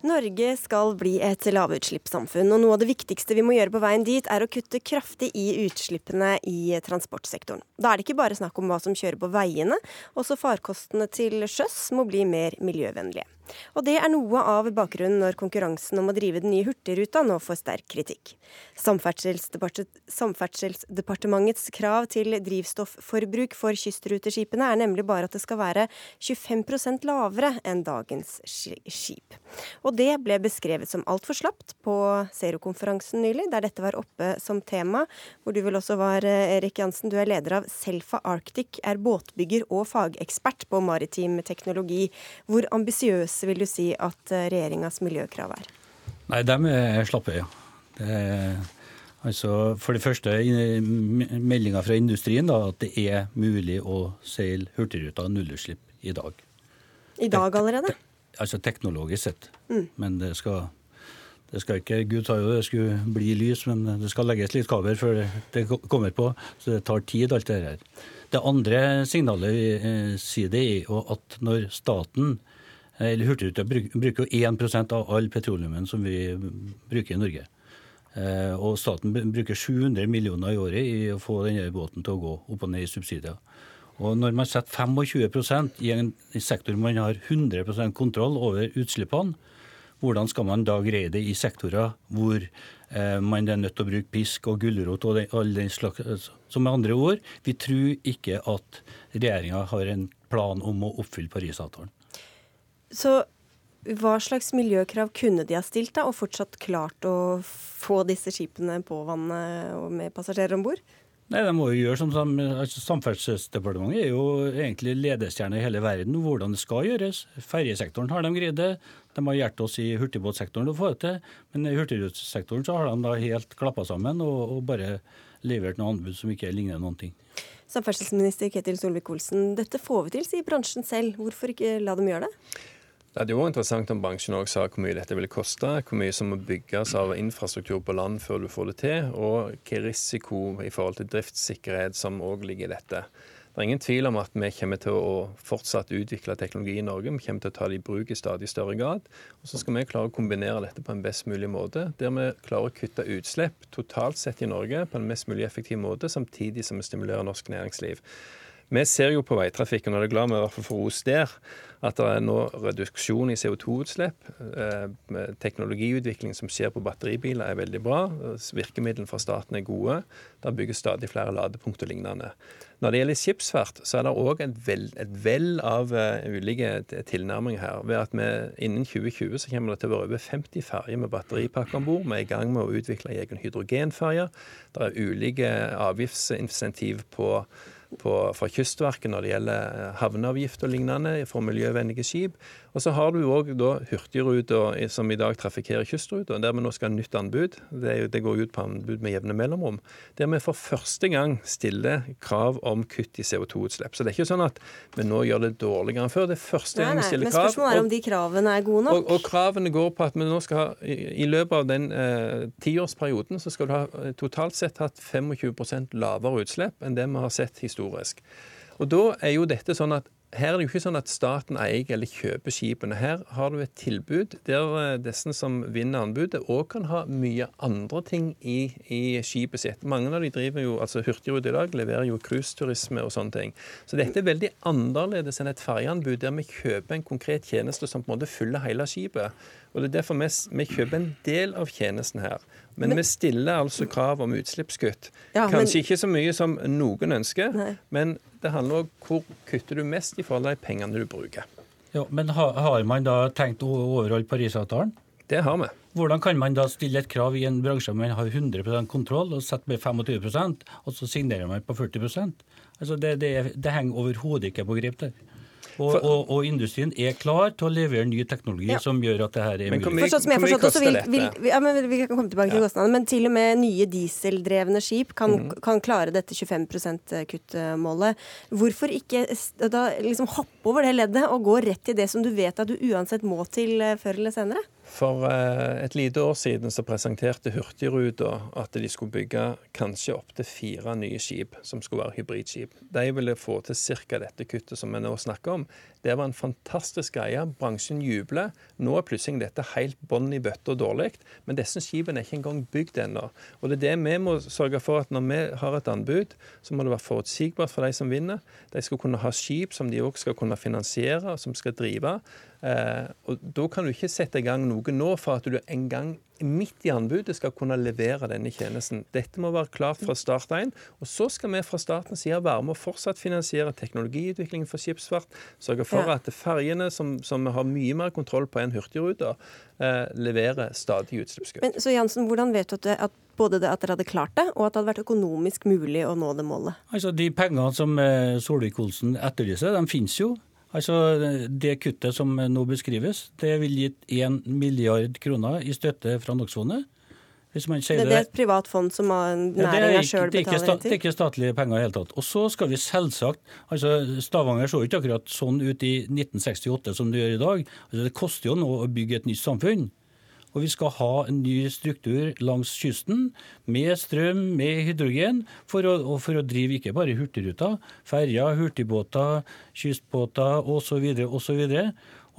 Speaker 2: Norge skal bli et lavutslippssamfunn, og noe av det viktigste vi må gjøre på veien dit, er å kutte kraftig i utslippene i transportsektoren. Da er det ikke bare snakk om hva som kjører på veiene, også farkostene til sjøs må bli mer miljøvennlige. Og det er noe av bakgrunnen når konkurransen om å drive den nye Hurtigruta nå får sterk kritikk. Samferdselsdepartementets krav til drivstofforbruk for kystruteskipene er nemlig bare at det skal være 25% lavere enn dagens skip. Og det ble beskrevet som altfor slapt på Zero-konferansen nylig, der dette var oppe som tema, hvor du vel også var, Erik Jansen. Du er leder av Selfa Arctic, er båtbygger og fagekspert på maritim teknologi. Hvor ambisiøse vil du si at regjeringas miljøkrav er?
Speaker 10: Nei, dem er slappe, ja. Det er, altså, for det første meldinga fra industrien da, at det er mulig å seile Hurtigruta nullutslipp i dag.
Speaker 2: I dag allerede?
Speaker 10: Altså teknologisk sett. Mm. Men det skal, det skal ikke Gud sa jo det skulle bli lys, men det skal legges litt kabel før det kommer på. Så det tar tid, alt det her. Det andre signalet vi eh, sier, det er jo at når staten eller Hurtigruta bruker jo 1% av all petroleumen som vi bruker i Norge. Eh, og staten bruker 700 millioner i året i å få denne båten til å gå opp og ned i subsidier. Og når man setter 25% i en sektor man har 100% kontroll over utslippene, hvordan skal man da greie det i sektorer hvor eh, man er nødt til å bruke pisk og gulrot og all den slags Så med andre ord, vi tror ikke at regjeringa har en plan om å oppfylle Parisavtalen.
Speaker 2: Så hva slags miljøkrav kunne de ha stilt da, og fortsatt klart å få disse skipene på vannet og med passasjerer om bord?
Speaker 10: Nei, de må jo gjøre som altså, Samferdselsdepartementet er jo egentlig ledestjerne i hele verden hvordan det skal gjøres. Ferjesektoren har de greid det. De har hjulpet oss i hurtigbåtsektoren å få det til. Men i hurtigrutesektoren så har de da helt klappa sammen og, og bare levert noen anbud som ikke ligner noen ting.
Speaker 2: Samferdselsminister Ketil Solvik-Olsen, dette får vi til, sier bransjen selv. Hvorfor ikke la dem gjøre det?
Speaker 11: Det hadde jo interessant om bransjen også sa hvor mye dette vil koste, hvor mye som må bygges av infrastruktur på land før du får det til, og hvilken risiko i forhold til driftssikkerhet som òg ligger i dette. Det er ingen tvil om at vi kommer til å fortsatt utvikle teknologi i Norge. Vi kommer til å ta det i bruk i stadig større grad. Og så skal vi klare å kombinere dette på en best mulig måte, der vi klarer å kutte utslipp totalt sett i Norge på en mest mulig effektiv måte, samtidig som vi stimulerer norsk næringsliv. Vi ser jo på veitrafikken, og det er glad vi i hvert fall får ros der, at det er nå reduksjon i CO2-utslipp. Eh, teknologiutvikling som skjer på batteribiler er veldig bra. Virkemidlene fra staten er gode. Det bygges stadig flere ladepunkt og lignende. Når det gjelder skipsfart, så er det òg et vell av uh, ulike tilnærminger her. Ved at vi innen 2020 så kommer det til å være over 50 ferjer med batteripakke om bord. Vi er i gang med å utvikle egen hydrogenferje. Det er ulike avgiftsinsentiv på på, fra Kystverket når det gjelder eh, havneavgift og lignende for miljøvennlige skip. Og så har du òg Hurtigruta som i dag trafikkerer kystruta, der vi nå skal ha nytt anbud. Det, jo, det, går ut på anbud med jevne mellomrom. Der vi for første gang stiller krav om kutt i CO2-utslipp. Så det er ikke sånn at vi nå gjør det dårligere enn før. Det er første gang vi stiller krav.
Speaker 2: Men spørsmålet er om de kravene er gode nok.
Speaker 11: Og, og, kravene går på at vi nå skal ha, i, i løpet av den eh, tiårsperioden, så skal du ha eh, totalt sett hatt 25% lavere utslipp enn det vi har sett historisk. Og da er jo dette sånn at her er det jo ikke sånn at staten eier eller kjøper skipene. Her har du et tilbud der eh, disse som vinner anbudet, òg kan ha mye andre ting i, i, skipet sitt. Mange av de driver jo, altså Hurtigrute i dag leverer jo cruiseturisme og sånne ting. Så dette er veldig annerledes enn et ferjeanbud der vi kjøper en konkret tjeneste som på en måte fyller hele skipet. Og Det er derfor vi, vi kjøper en del av tjenesten her. Men, men, vi stiller altså krav om utslippskutt. Ja, Kanskje men, ikke så mye som noen ønsker, nei. men det handler om hvor kutter du mest i forhold til de pengene du bruker.
Speaker 10: Ja, men har, har man da tenkt å overholde Parisavtalen?
Speaker 11: Det har vi.
Speaker 10: Hvordan kan man da stille et krav i en bransje hvor man har 100% kontroll, og setter med 25% og så signerer man på 40 altså det, det, det henger overhodet ikke på grep der. Og, og, og, industrien er klar til å levere ny teknologi ja. som gjør at det her er mulig.
Speaker 2: Forstått som jeg forstått også vil, vil, ja, men Vi kan komme tilbake til kostnadene, men til og med nye dieseldrevne skip kan, mm. kan klare dette 25 %-kuttmålet. Hvorfor ikke da liksom hoppe over det leddet og gå rett til det som du vet at du uansett må til eh, før eller senere?
Speaker 11: For eh, et lite år siden så presenterte Hurtigruta at de skulle bygge kanskje opptil fire nye skip som skulle være hybridskip. De ville få til ca. dette kuttet som vi nå snakker om. Det var en fantastisk greie. Bransjen jubler. Nå er plutselig dette helt bånn i bøtta dårlig, men disse skipene er ikke engang bygd ennå. Og det er det vi må sørge for at når vi har et anbud, så må det være forutsigbart for de som vinner. De skal kunne ha skip som de òg skal kunne finansiere, og som skal drive. Eh, og Da kan du ikke sette i gang noe nå for at du en gang midt i anbudet skal kunne levere denne tjenesten. Dette må være klart fra start 1. Og så skal vi fra statens side være med å fortsatt finansiere teknologiutviklingen for skipsfart. Sørge for
Speaker 2: Ja.
Speaker 11: at ferjene, som, som har mye mer kontroll på enn Hurtigruta, eh, leverer stadig utslippskutt.
Speaker 2: Men, så Jansen, hvordan vet du at, det, at både det, at dere hadde klart det, og at det hadde vært økonomisk mulig å nå det målet?
Speaker 10: Altså, De pengene som eh, Solvik-Olsen etterlyser, de finnes jo. Altså, Det kuttet som nå beskrives, det vil gitt 1 milliard kroner i støtte fra NOx-fondet.
Speaker 2: Det, det er et privat fond som
Speaker 10: det
Speaker 2: næringa sjøl
Speaker 10: det er
Speaker 2: betaler inn til?
Speaker 10: Det er ikke statlige penger i hele tatt. Og så skal vi selvsagt altså Stavanger så jo ikke akkurat sånn ut i 1968 som det gjør i dag. Altså Det koster jo nå å bygge et nytt samfunn. Og vi skal ha en ny struktur langs kysten med strøm, med hydrogen, for å, for å drive ikke bare Hurtigruta, ferjer, hurtigbåter, kystbåter osv. osv.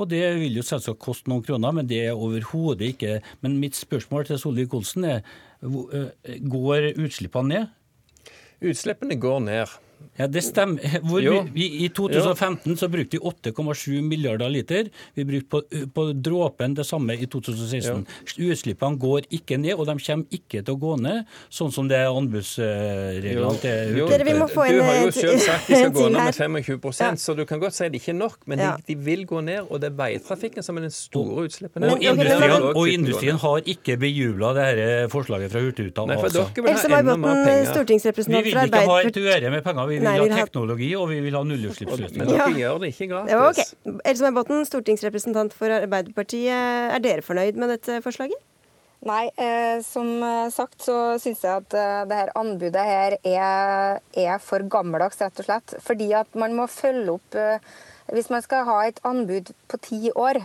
Speaker 10: Og det vil jo selvsagt koste noen kroner, men det er overhodet ikke Men mitt spørsmål til Solvik-Olsen er eh, går utslippene ned?
Speaker 11: Utslippene går ned.
Speaker 10: Ja, det stemmer. Hvor, vi, I 2015 så brukte vi 8,7 milliarder liter. Vi brukte på, på dråpen det samme i 2016. Utslippene går ikke ned, og de kommer ikke til å gå ned, sånn som det er anbudsreglene til
Speaker 11: Jo,
Speaker 2: Dere, vi må få
Speaker 11: du har jo selv sagt de skal gå ned med 25% så du kan godt si det ikke er nok, men de, de vil gå ned. Og det er veitrafikken som er den store utslippene.
Speaker 10: Og industrien, og industrien har ikke bejubla dette forslaget fra Hurtigruta.
Speaker 11: Nei, for
Speaker 10: altså.
Speaker 11: dere vil ha enda mer penger.
Speaker 10: Vi vil ikke ha et øre med penger, vi vil
Speaker 2: Nei, vi vil
Speaker 10: ha
Speaker 2: ha-
Speaker 10: teknologi og vi vil ha
Speaker 11: Men
Speaker 10: ja.
Speaker 11: dere gjør det ikke
Speaker 2: Det var ok.
Speaker 11: gratis.
Speaker 2: Else-May Botten, stortingsrepresentant for Arbeiderpartiet. Er dere fornøyd med dette forslaget?
Speaker 12: Nei, eh, som eh, sagt så syns jeg at eh, det her anbudet her er, er for gammeldags, rett og slett. Fordi at man må følge opp eh, Hvis man skal ha et anbud på ti år,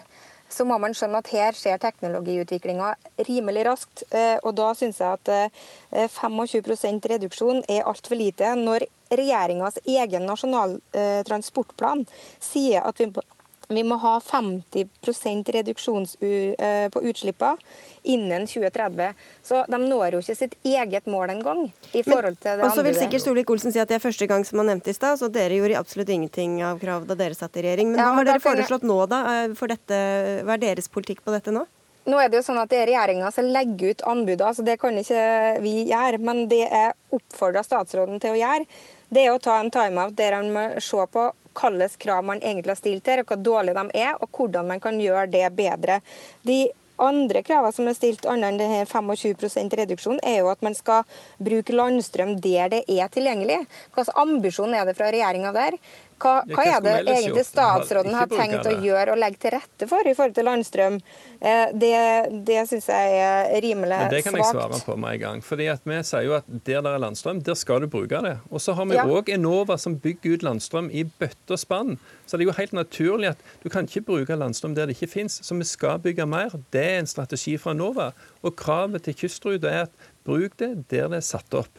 Speaker 12: så må man skjønne at her skjer teknologiutviklinga rimelig raskt. Eh, og da syns jeg at eh, 25% reduksjon er altfor lite. Når regjeringas egen nasjonal eh, transportplan sier at vi vi må ha 50 reduksjon eh, på utslippene innen 2030. Så de når jo ikke sitt eget mål engang. i forhold til det
Speaker 2: Og så vil sikkert Solvik-Olsen si at det er første gang som han nevnte i stad, så dere gjorde absolutt ingenting av krav da dere satt i regjering. Men
Speaker 12: Ja,
Speaker 2: hva har dere foreslått nå, da? eh, For dette, hva er deres politikk på dette nå?
Speaker 12: Nå er det jo sånn at det er regjeringa som legger ut anbudene, så det kan ikke vi gjøre. Men det jeg oppfordrer statsråden til å gjøre, det er å ta en timeout der han må se på hvilke krav man egentlig har stilt her, og hvor dårlige de er, og hvordan man kan gjøre det bedre. De andre kravene som er stilt, annet enn denne 25% reduksjon, er jo at man skal bruke landstrøm der det er tilgjengelig. Hvilken ambisjon er det fra regjeringa der? Hva, hva er det egentlig statsråden har tenkt å gjøre og legge til rette for i forhold til landstrøm? Eh, Det, det syns jeg er rimelig
Speaker 11: Men det kan jeg svare på med en gang. Fordi at Vi sier jo at der det er landstrøm, der skal du bruke det. Og så har vi
Speaker 12: Ja.
Speaker 11: òg Enova som bygger ut landstrøm i bøtte og spann. Så det er jo helt naturlig at du kan ikke bruke landstrøm der det ikke fins. Så vi skal bygge mer. Det er en strategi fra Enova. Og kravet til kystruta er at bruk det der det er satt opp.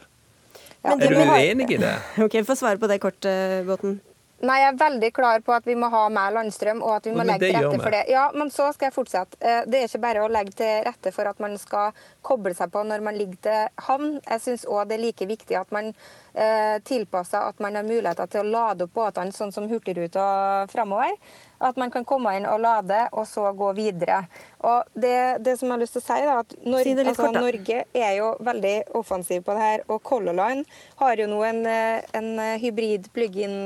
Speaker 2: Ja.
Speaker 11: Er du uenig i det?
Speaker 2: Ok, Få svare på det kort, eh, Botten.
Speaker 12: Nei, jeg er veldig klar på at vi må ha mer landstrøm, og at vi må
Speaker 11: Men
Speaker 12: legge til rette for det. Ja, men så skal jeg fortsette. Eh, Det er ikke bare å legge til rette for at man skal koble seg på når man ligger til havn. Jeg syns òg det er like viktig at man eh, tilpasser at man har muligheter til å lade opp båtene sånn som Hurtigruta framover. At man kan komme inn og lade, og så gå videre. Og det, det som jeg har lyst til å si, da, at Nor
Speaker 2: Si
Speaker 12: altså,
Speaker 2: kort, da.
Speaker 12: Norge er jo veldig offensiv på det her. Og Color Line har jo nå en, eh, en hybrid plug-in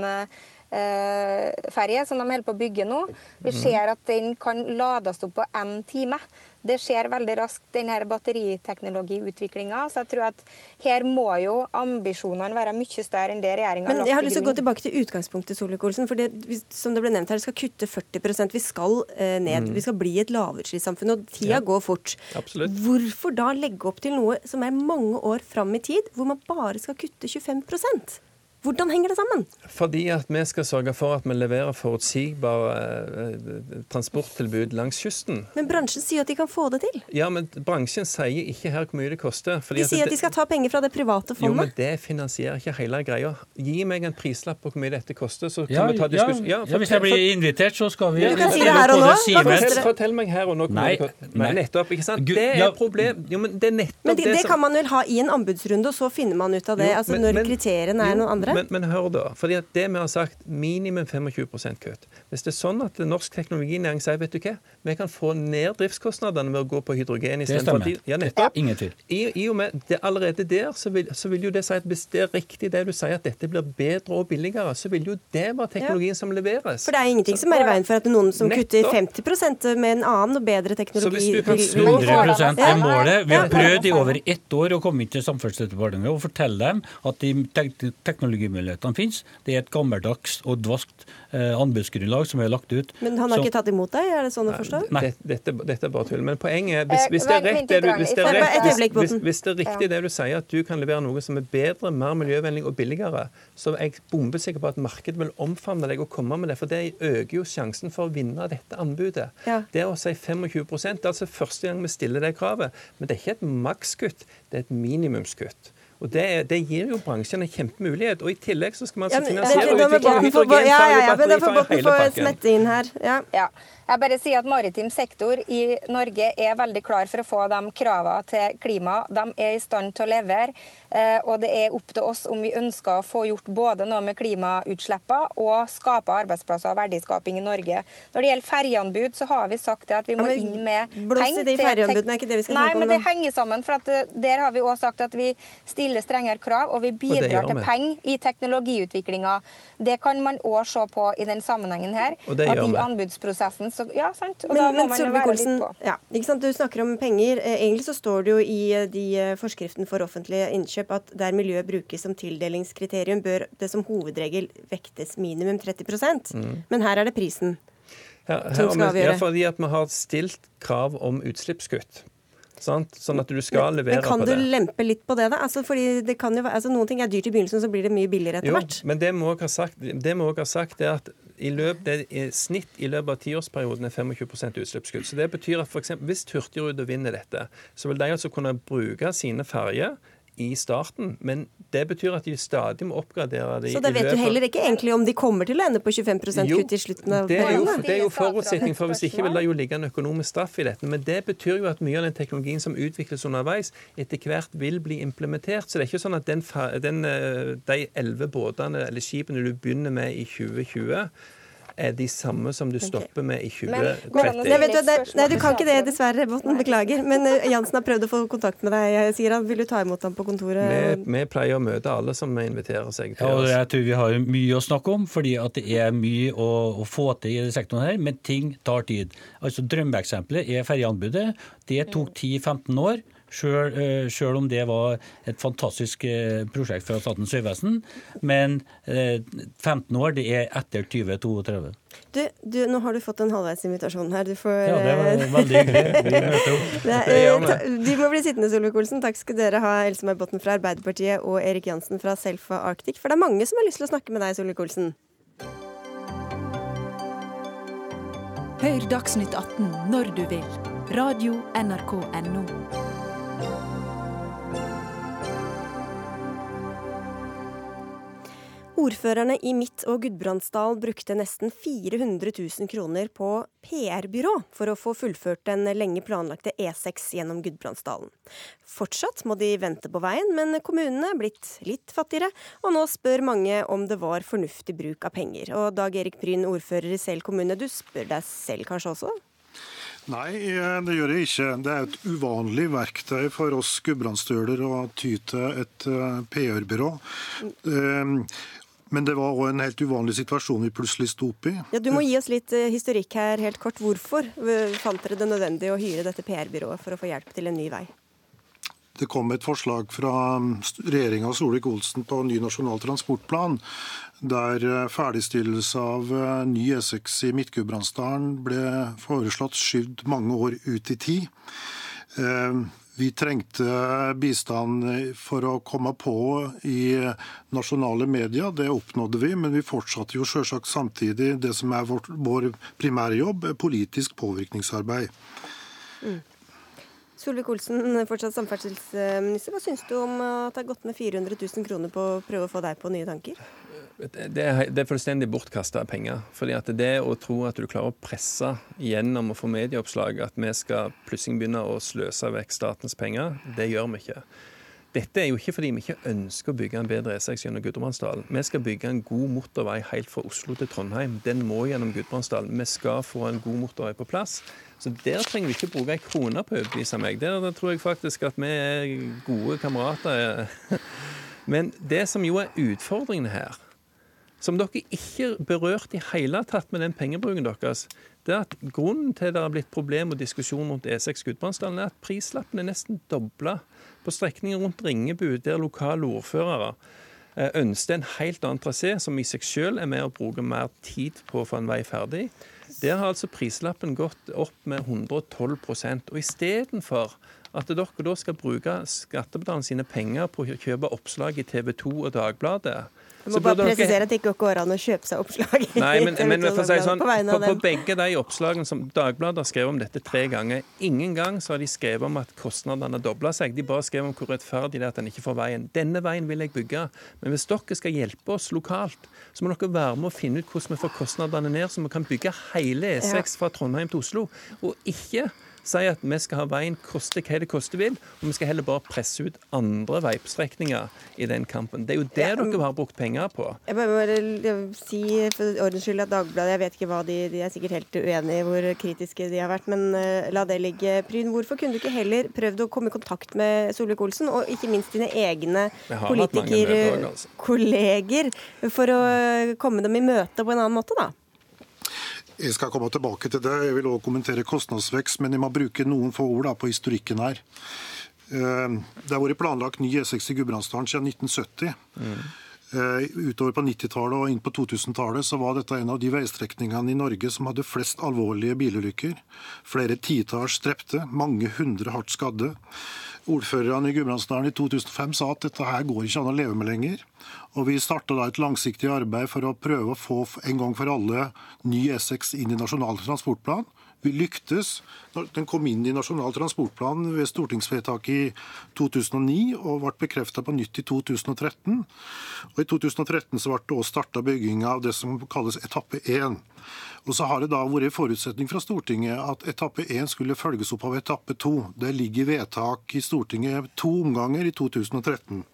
Speaker 12: ferje som de holder på å bygge nå. Vi
Speaker 11: Mhm.
Speaker 12: ser at den kan lades opp på én time. Det skjer veldig raskt, denne batteriteknologiutviklinga. Så jeg tror at her må jo ambisjonene være mye større enn det regjeringa har
Speaker 2: Men jeg har lyst til å gå tilbake til utgangspunktet, Solvik-Olsen. For det, som det ble nevnt her, det skal kutte 40% Vi skal eh, ned.
Speaker 11: Mm.
Speaker 2: Vi skal bli et lavutslippssamfunn. Og tida
Speaker 11: Ja.
Speaker 2: går fort.
Speaker 11: Absolutt.
Speaker 2: Hvorfor da legge opp til noe som er mange år fram i tid, hvor man bare skal kutte 25 Hvordan henger det sammen?
Speaker 11: Fordi at vi skal sørge for at vi leverer forutsigbare eh, transporttilbud langs kysten.
Speaker 2: Men bransjen sier at de kan få det til.
Speaker 11: Ja, men bransjen sier ikke her hvor mye det koster. fordi
Speaker 2: De sier at
Speaker 11: det-
Speaker 2: de skal ta penger fra det private fondet?
Speaker 11: Jo, men det finansierer ikke hele greia. Gi meg en prislapp på hvor mye dette koster, så kan
Speaker 10: Ja,
Speaker 11: vi ta
Speaker 10: ja,
Speaker 11: diskusjon.
Speaker 10: ja, hvis jeg blir invitert, så skal vi
Speaker 2: Du kan si det her og nå. Det?
Speaker 11: Fortell, fortell meg her og nå.
Speaker 10: Nei,
Speaker 11: det. Nei, nettopp. ikke sant?
Speaker 10: Gud,
Speaker 11: Det er
Speaker 10: ja.
Speaker 11: problem. Jo, men det er nettopp
Speaker 2: Men det, det
Speaker 11: som-
Speaker 2: kan man vel ha i en anbudsrunde, og så finner man ut av det.
Speaker 11: Jo,
Speaker 2: altså
Speaker 11: men-
Speaker 2: Når
Speaker 11: men-
Speaker 2: kriteriene er
Speaker 11: jo,
Speaker 2: noen andre.
Speaker 11: Men, men, hør da. fordi at det vi har sagt, minimum 25% kutt. Hvis det er sånn at norsk teknologinæring sier vet du hva, vi kan få ned driftskostnadene ved å gå på hydrogen istedenfor
Speaker 10: Det stemmer. Ja, nettopp. Ingen tvil.
Speaker 11: I, I, og med det allerede der så vil, så vil, jo det si at hvis det er riktig det du sier, at dette blir bedre og billigere, så vil jo det være teknologien ja. som leveres.
Speaker 2: For det er ingenting så, som er i veien for at noen som nettopp. kutter 50% med en annen og bedre teknologi Så
Speaker 10: hvis du kan slå 100 er målet. Vi har prøvd i over ett år å komme inn til Samferdselsdepartementet og fortelle dem at de teknologimulighetene finnes. Det er et gammeldags og dvaskt eh, anbudsgrunnlag som er lagt ut.
Speaker 2: Men han har så, ikke tatt imot deg, er det sånn å forstå?
Speaker 11: Nei. Dette, dette, er bare tull. Men poenget er, hvis, hvis det er rett det du, hvis det er rett, hvis, hvis det er riktig det du sier, at du kan levere noe som er bedre, mer miljøvennlig og billigere, så er jeg bombesikker på at markedet vil omfavne deg og komme med det. For det øker jo sjansen for å vinne dette anbudet. Ja. Det å si 25 det er altså første gang vi stiller det kravet. Men det er ikke et makskutt, det er et minimumskutt. Og det, det, gir jo bransjen en kjempemulighet. Og i tillegg så skal man altså finansiere ja, utvikling av hydrogenfarlig batteri for hele pakken.
Speaker 12: Ja. ja. Jeg bare sier at Maritim sektor i Norge er veldig klar for å få de kravene til klima. De er i stand til å levere. Eh, og det er opp til oss om vi ønsker å få gjort både noe med klimautslippene og skape arbeidsplasser og verdiskaping i Norge. Når det gjelder ferjeanbud, så har vi sagt at vi må inn med
Speaker 2: penger. de ferjeanbudene, er ikke det vi skal
Speaker 12: Nei, men det henger sammen. for at eh, Der har vi òg sagt at vi stiller strengere krav, og vi bidrar til penger i teknologiutviklinga. Det kan man òg se på i den sammenhengen her. at i anbudsprosessen så Ja, sant. Og men, da må man jo være litt på.
Speaker 2: Ja, ikke sant? Du snakker om penger. Eh, egentlig så står det jo i de forskriften for offentlige innkjøp at der miljø brukes som tildelingskriterium, bør det som hovedregel vektes minimum 30 mm. Men her er det prisen
Speaker 11: ja, som skal avgjøre. Ja, fordi at vi har stilt krav om utslippskutt. Sant? Sånn at du skal levere
Speaker 2: men kan
Speaker 11: på
Speaker 2: det. Kan du lempe litt på det, da? Altså, fordi det kan jo, altså, Noen ting er dyrt i begynnelsen, så blir det mye billigere etter hvert.
Speaker 11: Men det vi òg har sagt, det må ha sagt er at i løp, det er snitt i løpet av tiårsperioden er 25% utslippskutt. Så det betyr at for eksempel, Hvis Hurtigruten vinner dette, så vil de altså kunne bruke sine ferjer i starten, men det betyr at de stadig må oppgradere det.
Speaker 2: Så da vet du heller ikke egentlig om de kommer til å ende på 25% kutt i slutten av
Speaker 11: perioden? Det er jo forutsetning for hvis ikke vil det jo ligge en økonomisk straff i dette. Men det betyr jo at mye av den teknologien som utvikles underveis, etter hvert vil bli implementert. Så det er ikke sånn at den, den, eh, de elleve båtene eller skipene du begynner med i 2020 er de samme som du stopper med i 2030. Men,
Speaker 2: nei, du, det, nei, du kan ikke det, dessverre, Botten. Beklager. Men uh, Jansen har prøvd å få kontakt med deg. sier han. Vil du ta imot ham på kontoret?
Speaker 11: Vi, vi, pleier å møte alle som inviterer seg til
Speaker 10: ja, oss. Jeg tror vi har mye å snakke om, fordi at det er mye å, å få til i sektoren her. Men ting tar tid. Altså Drømmeeksempelet er ferjeanbudet. Det tok 10-15 år. Sjøl eh, om det var et fantastisk eh, prosjekt fra Statens vegvesen. Men 15 eh, år, det er etter 2032.
Speaker 2: Du, du, nå har du fått en halvveisinvitasjon her. Du får
Speaker 10: Ja, det var veldig hyggelig.
Speaker 2: Du må bli sittende, Solvik-Olsen. Takk skal dere ha, Else May Botten fra Arbeiderpartiet og Erik Jansen fra Selfa Arctic. For det er mange som har lyst til å snakke med deg, Solvik-Olsen.
Speaker 1: Hør Dagsnytt 18 når du vil. Radio NRK Radio.nrk.no.
Speaker 2: Ordførerne i Midt- og Gudbrandsdal brukte nesten 400 000 kroner på PR-byrå for å få fullført den lenge planlagte E6 gjennom Gudbrandsdalen. Fortsatt må de vente på veien, men kommunene er blitt litt fattigere, og nå spør mange om det var fornuftig bruk av penger. Og Dag Erik Bryn, ordfører i Sel kommune, du spør deg selv kanskje også?
Speaker 13: Nei, eh, det gjør jeg ikke. Det er et uvanlig verktøy for oss gudbrandsdøler å ty til et eh, PR-byrå. Men det var òg en helt uvanlig situasjon vi plutselig sto opp i.
Speaker 2: Ja, Du må gi oss litt eh, historikk her helt kort. Hvorfor fant dere det nødvendig å hyre dette PR-byrået for å få hjelp til en ny vei?
Speaker 13: Det kom et forslag fra um, regjeringa Solvik-Olsen på ny nasjonal transportplan, der eh, ferdigstillelse av eh, ny E6 i Midt-Gudbrandsdalen ble foreslått skyvd mange år ut i tid. Vi trengte bistand for å komme på i nasjonale medier. Det oppnådde vi, men vi fortsatte jo selvsagt samtidig det som er vår, vår primærjobb, politisk påvirkningsarbeid. Mm.
Speaker 2: Solvik-Olsen, fortsatt samferdselsminister. Hva syns du om at det har gått med 400 000 kroner på å prøve å få deg på nye tanker?
Speaker 11: Det er, fullstendig bortkasta penger. fordi at Det å tro at du klarer å presse gjennom å få medieoppslag at vi skal plutselig begynne å sløse vekk statens penger, det gjør vi ikke. Dette er jo ikke fordi vi ikke ønsker å bygge en bedre E6 gjennom Gudbrandsdalen. Vi skal bygge en god motorvei helt fra Oslo til Trondheim. Den må gjennom Gudbrandsdalen. Vi skal få en god motorvei på plass. Så der trenger vi ikke bruke ei krone på å overbevise meg. Der tror jeg faktisk at vi er gode kamerater. Men det som jo er utfordringen her, som dere ikke berørte i hele tatt med den pengebruken deres, det er at grunnen til det har blitt problem og diskusjon rundt E6 Gudbrandsdalen, er at prislappen er nesten dobla på strekningen rundt Ringebu, der lokale ordførere ønsker ønsket en helt annen trasé, som i seg selv er med å bruke mer tid på å få en vei ferdig. Der har altså prislappen gått opp med 112% og istedenfor at dere da skal bruke skattebetalernes sine penger på å kjøpe oppslag i TV 2 og Dagbladet,
Speaker 2: du må bare presisere at det ikke går an å kjøpe seg oppslag.
Speaker 11: Nei, men, men for å si sånn, på, på, begge de oppslagene som Dagbladet har skrevet om dette tre ganger, ingen gang så har de skrevet om at kostnadene dobla seg. De bare skrev om hvor rettferdig det er at en ikke får veien. Denne veien vil jeg bygge. Men hvis dere skal hjelpe oss lokalt, så må dere være med å finne ut hvordan vi får kostnadene ned, så vi kan bygge hele E6 fra Trondheim til Oslo. Og ikke sier at vi skal ha veien koste hva det koste vil, og vi skal heller bare presse ut andre veistrekninger i den kampen. Det er jo det ja, dere har brukt penger på.
Speaker 2: Jeg må bare si for ordens skyld at Dagbladet, jeg vet ikke hva de, de er sikkert helt uenige i hvor kritiske de har vært, men uh, la det ligge. Pryn, hvorfor kunne du ikke heller prøvd å komme i kontakt med Solvik-Olsen, og ikke minst dine egne politikerkolleger, for å komme dem i møte på en annen måte, da?
Speaker 13: Jeg skal komme tilbake til det. Jeg vil også kommentere kostnadsvekst, men jeg må bruke noen få ord på historikken her. Eh, det har vært planlagt ny E6 i Gudbrandsdalen siden 1970. Mm. Utover på 90-tallet og inn på 2000-tallet så var dette en av de veistrekningene i Norge som hadde flest alvorlige bilulykker. Flere titalls drepte, mange hundre hardt skadde. Ordførerne i Gudbrandsdalen i 2005 sa at dette her går ikke an å leve med lenger. Og Vi starta et langsiktig arbeid for å prøve å få en gang for alle ny E6 inn i Nasjonal transportplan. Vi lyktes. Den kom inn i Nasjonal transportplan ved stortingsvedtaket i 2009 og ble bekrefta på nytt i 2013. Og I 2013 så ble det også starta bygging av det som kalles etappe 1. Og så har det da vært forutsetning fra Stortinget at etappe 1 skulle følges opp av etappe 2. Det ligger vedtak i Stortinget to omganger i 2013.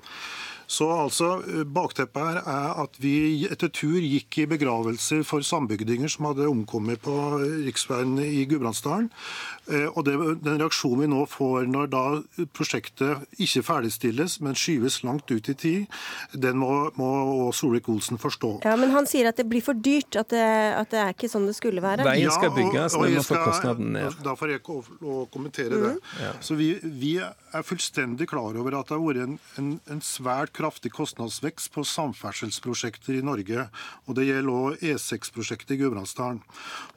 Speaker 13: Så altså, eh, Bakteppet her er at vi etter tur gikk i begravelser for sambygdinger som hadde omkommet på riksveien i Gudbrandsdalen. Eh, og det, Den reaksjonen vi nå får når da prosjektet ikke ferdigstilles, men skyves langt ut i tid, den må, må Solvik-Olsen forstå.
Speaker 2: Ja, Men han sier at det blir for dyrt, at det, at det er ikke sånn det skulle være.
Speaker 11: Veien skal bygges, men må få kostnaden ned.
Speaker 13: Da får jeg å kommentere mm. det. Ja. Så vi, vi, er fullstendig klar over at det har vært en, en, en svært kraftig kostnadsvekst på samferdselsprosjekter i Norge. og Det gjelder òg E6-prosjektet i Gudbrandsdalen.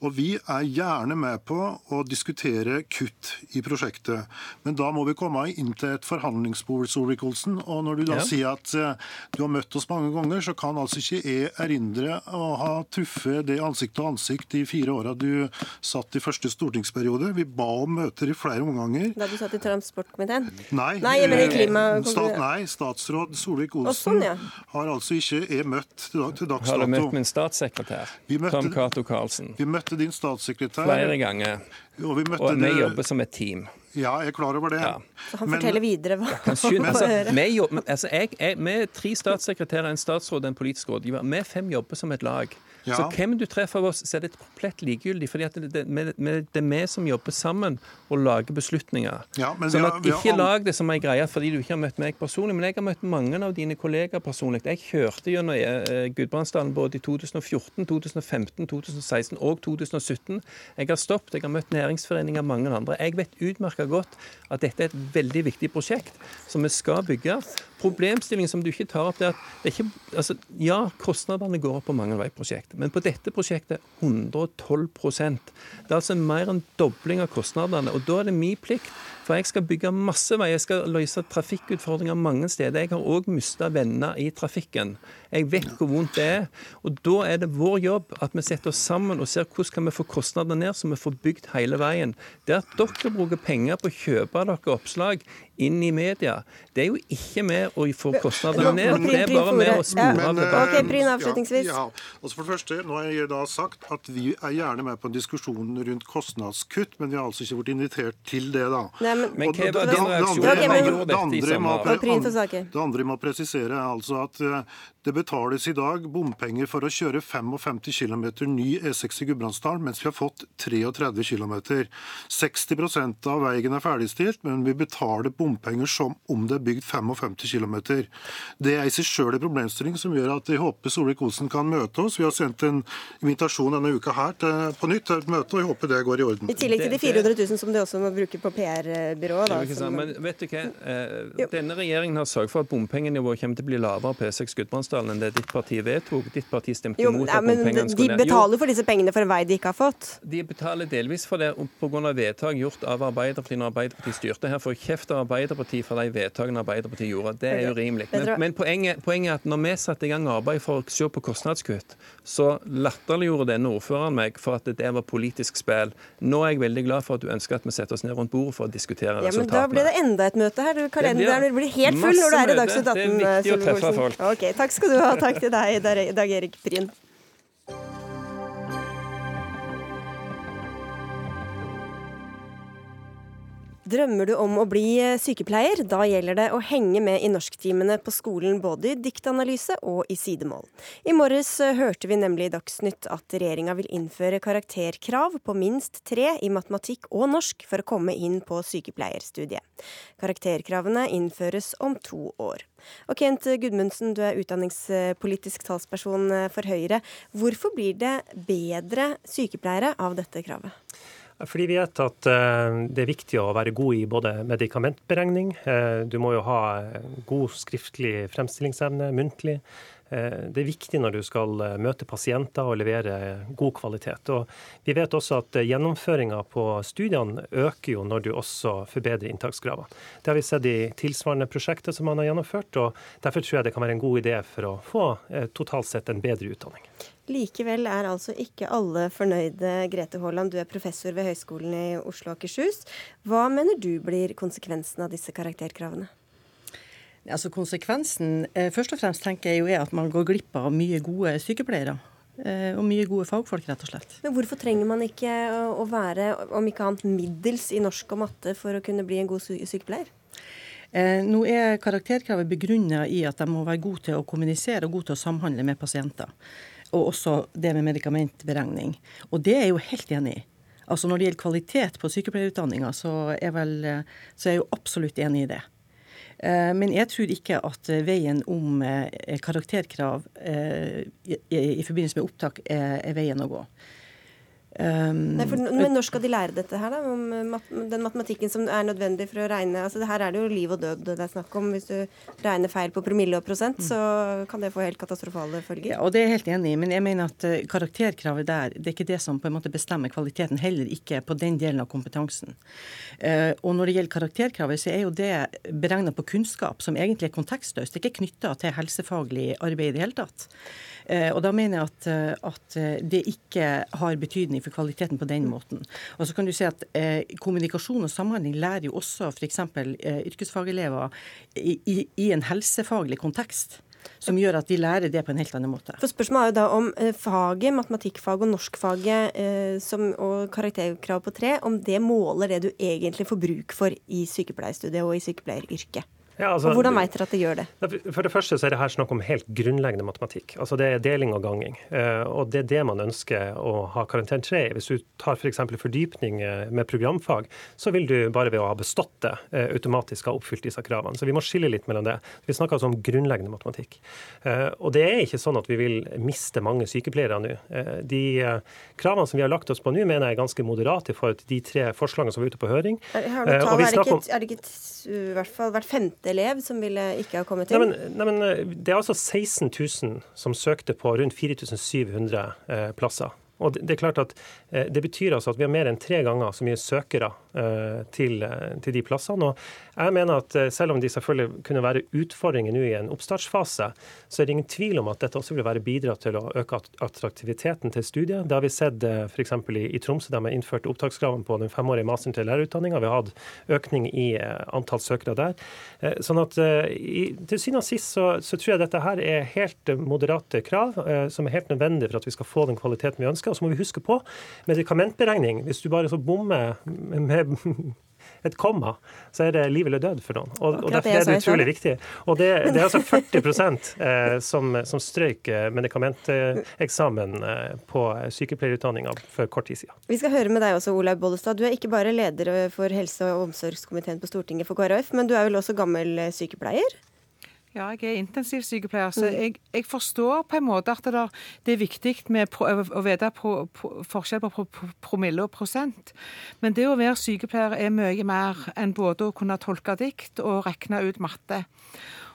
Speaker 13: Og Vi er gjerne med på å diskutere kutt i prosjektet, men da må vi komme inn til et forhandlingsbord. Solvik-Olsen, og Når du da ja. sier at uh, du har møtt oss mange ganger, så kan altså ikke jeg erindre å ha truffet det ansikt til ansikt de fire åra du satt i første stortingsperiode. Vi ba om møter i flere omganger.
Speaker 2: Da du satt i transportkomiteen?
Speaker 13: Nei,
Speaker 2: nei, men i klima...
Speaker 13: Stat, nei statsråd Solvik-Olsen sånn, ja. har altså ikke er møtt til, til dags dato.
Speaker 11: Har du møtt min statssekretær, møtte, Tom Cato Karlsen?
Speaker 13: Vi møtte din statssekretær.
Speaker 11: Flere ganger. Og vi, og vi jobber som et team.
Speaker 13: Ja, jeg er klar over det. Ja.
Speaker 2: Så han men, forteller videre hva
Speaker 11: han altså, vi, jobber, altså, jeg, jeg, vi er tre statssekretærer, en statsråd og en politisk rådgiver. Vi fem jobber som et lag. Ja. Så hvem du treffer av oss, så er det komplett likegyldig. fordi det, det, det, det, er vi som jobber sammen og lager beslutninger. Ja, sånn at har, Ikke lag det som ei greie fordi du ikke har møtt meg personlig, men jeg har møtt mange av dine kollegaer personlig. Jeg kjørte gjennom eh, Gudbrandsdalen både i 2014, 2015, 2016 og 2017. Jeg har stoppet, jeg har møtt næringsforeninger mange andre. Jeg vet utmerka godt at dette er et veldig viktig prosjekt som vi skal bygge. Problemstillingen som du ikke tar opp, det er at det er ikke, altså, ja, kostnadene går opp på mange veiprosjekt, men på dette prosjektet 112% Det er altså mer enn dobling av kostnadene. og Da er det min plikt for jeg skal bygge masse veier, jeg skal løse trafikkutfordringer mange steder. Jeg har òg mista venner i trafikken. Jeg vet hvor vondt det er. Og da er det vår jobb at vi setter oss sammen og ser hvordan kan vi få kostnadene ned, så vi får bygd hele veien. Det at dere bruker penger på å kjøpe dere oppslag inn i media, det er jo ikke med å få kostnadene ned. Det er bare med å spore av
Speaker 2: debatten. Okay, Bryn, avslutningsvis.
Speaker 13: Ja, ja. Altså for det første, nå har jeg da sagt at Vi er gjerne med på en diskusjon rundt kostnadskutt, men vi har altså ikke vært invitert til det. da.
Speaker 2: Nei, men,
Speaker 11: men hva var din reaksjon da man gjorde dette i
Speaker 13: sommer? Det andre jeg må presisere, er altså at eh, det betales i dag bompenger for å kjøre 55 km ny E6 i Gudbrandsdalen, mens vi har fått 33 km. 60% av veien er ferdigstilt, men vi betaler bompenger som om det er bygd 55 km. Det er i seg sjøl en problemstilling som gjør at jeg håper Solvik-Olsen kan møte oss. Vi har sendt en invitasjon denne uka her til, på nytt til et møte, og jeg håper det går i orden.
Speaker 2: I tillegg til de 400 000 som de også må bruke på PR-byrået.
Speaker 11: Men vet du hva? Eh, denne regjeringen har sørget for at bompengenivået kommer til å bli lavere på E6 Gudbrandsdalen enn det ditt parti vedtok. Ditt parti stemte imot at bompengene
Speaker 2: skulle ned. De betaler for disse pengene for en vei de ikke har fått?
Speaker 11: De betaler delvis for det pga. vedtak gjort av Arbeiderpartiet når Arbeiderpartiet styrte. Her får kjeft av Arbeiderpartiet for de vedtakene Arbeiderpartiet gjorde. Det er urimelig. Men, men poenget, poenget, er at når vi satte i gang arbeid for å se på kostnadskutt, så latterliggjorde denne ordføreren meg for at det var politisk spill. Nå er jeg veldig glad for at du ønsker at vi setter oss ned rundt bordet for å diskutere ja, resultatene.
Speaker 2: Men da blir det enda et møte her. Kalenderen blir helt full når du er i Dagsnytt 18.
Speaker 11: Det er viktig å treffe folk.
Speaker 2: Ok, Takk skal du ha. Takk til deg, Dag Erik Bryn. Drømmer du om å bli sykepleier? Da gjelder det å henge med i norsktimene på skolen både i diktanalyse og i sidemål. I morges hørte vi nemlig i Dagsnytt at regjeringa vil innføre karakterkrav på minst tre i matematikk og norsk for å komme inn på sykepleierstudiet. Karakterkravene innføres om to år. Og Kent Gudmundsen, du er utdanningspolitisk talsperson for Høyre. Hvorfor blir det bedre sykepleiere av dette kravet?
Speaker 14: Fordi vi vet at eh, det er viktig å være god i både medikamentberegning. Eh, du må jo ha god skriftlig fremstillingsevne, muntlig. Eh, det er viktig når du skal møte pasienter og levere god kvalitet. Og vi vet også at gjennomføringa på studiene øker jo når du også forbedrer inntakskravene. Det har vi sett i tilsvarende prosjekter som man har gjennomført, og derfor tror jeg det kan være en god idé for å få totalt sett en bedre utdanning.
Speaker 2: Likevel er altså ikke alle fornøyde. Grete Haaland, du er professor ved Høgskolen i Oslo og Akershus. Hva mener du blir konsekvensen av disse karakterkravene?
Speaker 15: Altså Konsekvensen eh, først og fremst tenker jeg jo er at man går glipp av mye gode sykepleiere. Eh, og mye gode fagfolk, rett og slett.
Speaker 2: Men hvorfor trenger man ikke å være, om ikke annet, middels i norsk og matte for å kunne bli en god sykepleier?
Speaker 15: Eh, nå er karakterkravet begrunna i at de må være gode til å kommunisere og gode til å samhandle med pasienter og også det med medikamentberegning. Og det er jeg jo helt enig i. Altså Når det gjelder kvalitet på sykepleierutdanninga, så, så, er jeg jo absolutt enig i det. Eh, men jeg tror ikke at veien om eh, karakterkrav eh, i forbindelse med opptak er veien å gå.
Speaker 2: Um, Nei, for, men når skal de lære dette her, da? Om mat, den matematikken som er nødvendig for å regne altså Her er det jo liv og død det er snakk om. Hvis du regner feil på promille og prosent, mm. så kan det få helt katastrofale følger.
Speaker 15: Ja, og Det er jeg helt enig i, men jeg mener at uh, karakterkravet der det er ikke det som på en måte bestemmer kvaliteten, heller ikke på den delen av kompetansen. Uh, og når det gjelder karakterkravet, så er jo det beregna på kunnskap, som egentlig er kontekstløst. Det er ikke knytta til helsefaglig arbeid i det hele tatt. Uh, og da mener jeg at, at det ikke har betydning for kvaliteten på den måten. Og så kan du si at eh, Kommunikasjon og samhandling lærer jo også f.eks. Eh, yrkesfagelever i, i, i en helsefaglig kontekst som gjør at de lærer det på en helt annen måte.
Speaker 2: For Spørsmålet er jo da om eh, faget, matematikkfaget og norskfaget eh, som, og karakterkrav på tre, om det måler det du egentlig får bruk for i sykepleierstudiet og i sykepleieryrket. Ja, altså, og Hvordan vet dere at det gjør det?
Speaker 14: For det første så er det her snakk om helt grunnleggende matematikk. Altså Det er deling og ganging. Eh, og Det er det man ønsker å ha karakteren 3 i. Hvis du tar f.eks. For fordypning eh, med programfag, så vil du bare ved å ha bestått det eh, automatisk ha oppfylt disse kravene. Så vi må skille litt mellom det. Vi snakker altså om grunnleggende matematikk. Og det er ikke sånn at vi vil miste mange sykepleiere nå. De kravene som vi har lagt oss på nå, mener jeg er ganske moderate i forhold til de tre forslagene som var ute på høring.
Speaker 2: Er, det, ikke, er det ikke i hvert fall hvert femte elev som ville ikke ha kommet inn?
Speaker 14: Nei, men, nei, men eh, Det er altså 16 000 som søkte på rundt 4700 eh, plasser. Og det, er klart at eh, det betyr altså at vi har mer enn tre ganger så mye søkere til, til de plassene. Og jeg mener at selv om de selvfølgelig kunne være utfordringer nå i en oppstartsfase, så er det ingen tvil om at dette også vil være bidrag til å øke attraktiviteten til studiet. Det har vi sett f.eks. I, i Tromsø, der man innførte opptakskravene på den femårige masteren til lærerutdanninga. Vi har hatt økning i antall søkere der. Sånn at til syvende og sist så, så, tror jeg dette her er helt moderate krav som er helt nødvendige for at vi skal få den kvaliteten vi ønsker. Og så må vi huske på medikamentberegning. Hvis du bare så bommer med et komma, så er det liv eller død for noen. Og, og Derfor er det utrolig viktig. Og det, det er altså 40 eh, som, som strøyk eh, medikamenteksamen eh, på sykepleierutdanninga for kort tid siden.
Speaker 2: Vi skal høre med deg også, Olaug Bollestad. Du er ikke bare leder for helse- og omsorgskomiteen på Stortinget for KrF, men du er vel også gammel sykepleier?
Speaker 16: Ja, jeg er intensivsykepleier, så mm. jeg, jeg, forstår på en måte at det, det er viktig med pro, å vite pro, pro, forskjell på promille og prosent. Men det å være sykepleier er mye mer enn både å kunne tolke dikt og regne ut matte.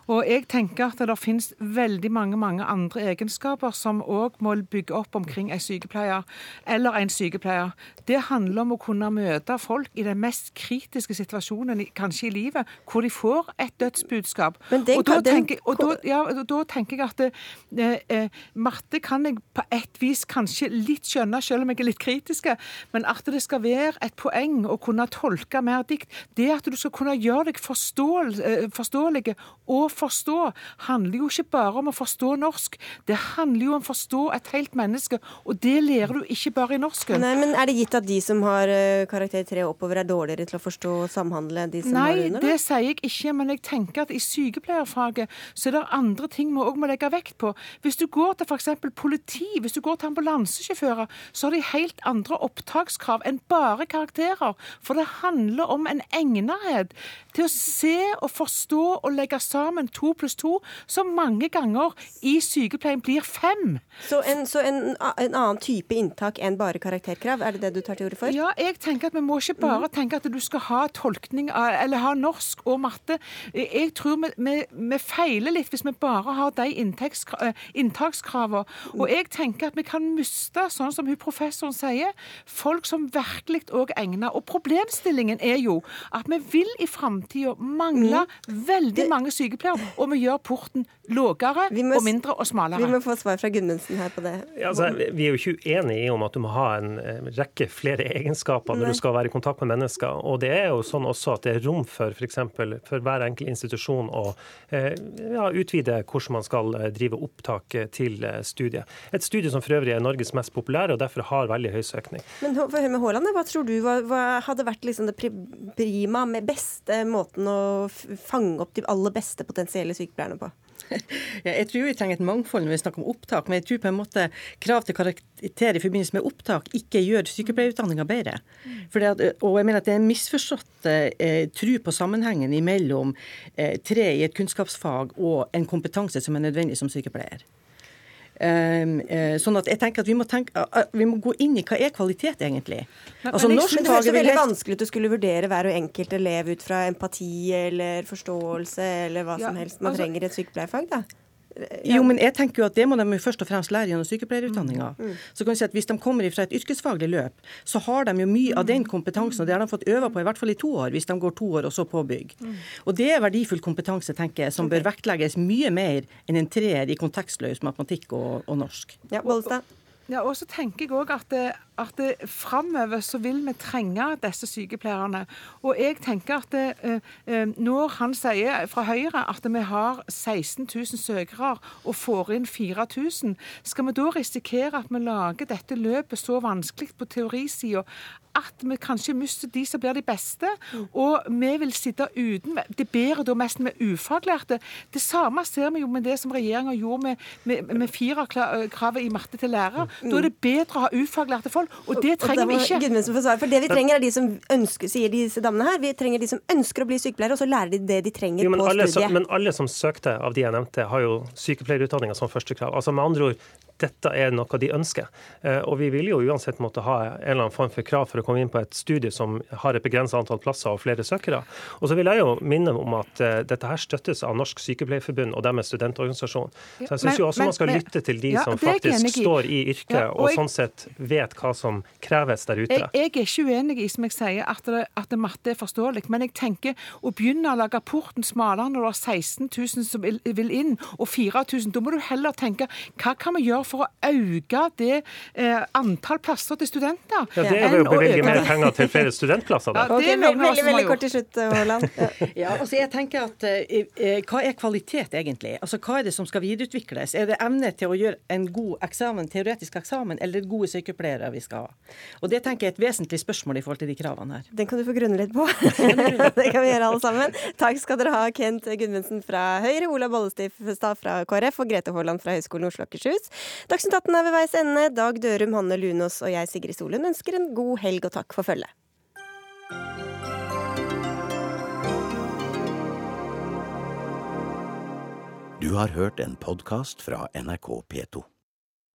Speaker 16: Og jeg tenker at det finnes veldig mange mange andre egenskaper som òg må bygge opp omkring en sykepleier eller en sykepleier. Det handler om å kunne møte folk i den mest kritiske situasjonen kanskje i livet, hvor de får et dødsbudskap. Den, og, da tenker, og da, ja, da tenker, jeg at eh, eh, matte kan jeg på et vis kanskje litt skjønne, selv om jeg er litt kritisk, men at det skal være et poeng å kunne tolke mer dikt, det at du skal kunne gjøre deg eh, forståelige og forstå handler jo ikke bare om å forstå norsk. Det handler jo om å forstå et helt menneske, og det lærer du ikke bare i norsken.
Speaker 2: Nei, men Er det gitt at de som har eh, karakter 3 oppover, er dårligere til å forstå og samhandle de som
Speaker 16: Nei,
Speaker 2: har under?
Speaker 16: Nei, det sier jeg ikke, men jeg tenker at i sykepleierfaget så er det andre ting vi òg må legge vekt på. Hvis du går til f.eks. politi, hvis du går til ambulansesjåfører, så har de helt andre opptakskrav enn bare karakterer. For det handler om en egnethet til å se og forstå og legge sammen to pluss to, som mange ganger i sykepleien blir fem.
Speaker 2: Så, en, så en, en, annen type inntak enn bare karakterkrav, er det det du tar til orde for?
Speaker 16: Ja, jeg tenker at vi må ikke bare mm. tenke at du skal ha tolkning eller ha norsk og matte. Jeg tror vi, vi, vi feiler litt hvis vi bare har de inntakskravene. Og jeg tenker at vi kan miste, sånn som hun professoren sier, folk som virkelig òg egner. Og problemstillingen er jo at vi vil i framtida mangle mm. veldig mange sykepleiere og vi gjør porten lavere og mindre og smalere.
Speaker 2: Vi må få svar fra Gudmundsen her på det.
Speaker 14: Ja, altså, vi er jo ikke uenige om at du må ha en rekke flere egenskaper når Nei. du skal være i kontakt med mennesker. Og det er jo sånn også at det er rom for f.eks. For, for hver enkelt institusjon å eh, ja, utvide hvordan man skal eh, drive opptak til eh, studiet. Et studie som for øvrig er Norges mest populære og derfor har veldig høy søkning.
Speaker 2: Men for med Haaland, hva tror du hva, hva hadde vært liksom det prima, med beste måten å fange opp de aller beste potensielle sykepleierne på?
Speaker 15: Ja, jeg tror vi trenger et mangfold når vi snakker om opptak, men jeg tror på en måte krav til karakter i forbindelse med opptak ikke gjør sykepleierutdanninga bedre. At, og jeg mener at det er en misforstått eh, tro på sammenhengen mellom eh, tre i et kunnskapsfag og en kompetanse som er nødvendig som sykepleier. Um, uh, sånn at jeg tenker at vi må, tenke, vi må, gå inn i hva er kvalitet, egentlig.
Speaker 2: Altså, men, men det høres veldig helt... vanskelig ut å skulle vurdere hver og enkelt elev ut fra empati eller forståelse eller hva ja, som helst man altså, trenger i et sykepleierfag. da.
Speaker 15: Jo, men jeg tenker jo at det må de først og fremst lære gjennom sykepleierutdanninga. Mm. Mm. Så kan vi si at Hvis de kommer fra et yrkesfaglig løp, så har de jo mye av den kompetansen. og Det har de fått øve på i hvert fall i to år, hvis de går to år og så påbygg. Mm. Og det er verdifull kompetanse, tenker jeg, som bør vektlegges mye mer enn en treer i kontekstløs matematikk og, og norsk.
Speaker 2: Ja, Bolstad.
Speaker 16: Ja, og så tenker jeg også at, det, at framover så vil vi trenge disse sykepleierne. Og jeg tenker at eh, eh, når han sier fra Høyre at vi har 16 000 søkere og får inn 4000, skal vi da risikere at vi lager dette løpet så vanskelig på teorisida at vi kanskje mister de som blir de beste, og vi vil sitte uten Det bærer da mest med ufaglærte. Det samme ser vi jo med det som regjeringa gjorde med, med, med firerkravet i matte til lærer. Da er det bedre å ha ufaglærte folk, og det trenger vi ikke.
Speaker 2: For det vi trenger er de som ønsker, sier disse damene her, vi trenger de som ønsker å bli sykepleiere, og så lærer de det de trenger jo, på
Speaker 14: alle,
Speaker 2: studiet.
Speaker 14: men alle som søkte av de jeg nevnte, har jo sykepleierutdanninga som første krav. Altså med andre ord, dette er noe de ønsker. Eh, og vi vil jo uansett måtte ha en eller annen form for krav for å komme inn på et studie som har et begrenset antall plasser og flere søkere. Og så vil jeg jo minne om at uh, dette her støttes av Norsk Sykepleierforbund og deres studentorganisasjon. Så jeg syns jo også man skal lytte til de ja, som faktisk står i yrket ønsker ja, og, og jeg, sånn sett vet hva som kreves der ute.
Speaker 16: Jeg, jeg er ikke uenig i som jeg sier, at, det, at det matte er forståelig, men jeg tenker å begynne å lage porten smalere når det er 16 000 som vil, vil inn, og 4000, da må du heller tenke hva kan vi gjøre for å øke det eh, antall plasser til studenter?
Speaker 14: Ja, Det er jo å bevilge mer penger til flere studentplasser. Da.
Speaker 2: Ja, okay, veldig, veldig, veldig kort til slutt, Haaland.
Speaker 15: Ja. ja, altså jeg tenker at eh, eh, Hva er kvalitet, egentlig? Altså Hva er det som skal videreutvikles? Er det evne til å gjøre en god eksamen, teoretisk eksamen, eller gode sykepleiere vi skal ha? Og Det tenker jeg er et vesentlig spørsmål i forhold til de kravene her.
Speaker 2: Den kan du få grunne litt på. det kan vi gjøre alle sammen. Takk skal dere ha, Kent Gudmundsen fra Høyre, Ola Bollestad fra KrF og Grete Haaland fra Høgskolen Oslo og Akershus. Dagsnytt 18 er ved veis ende. Dag Dørum, Hanne Lunås og jeg, Sigrid Solund, ønsker en god helg og takk for følget.
Speaker 17: Du har hørt en podkast fra NRK P2.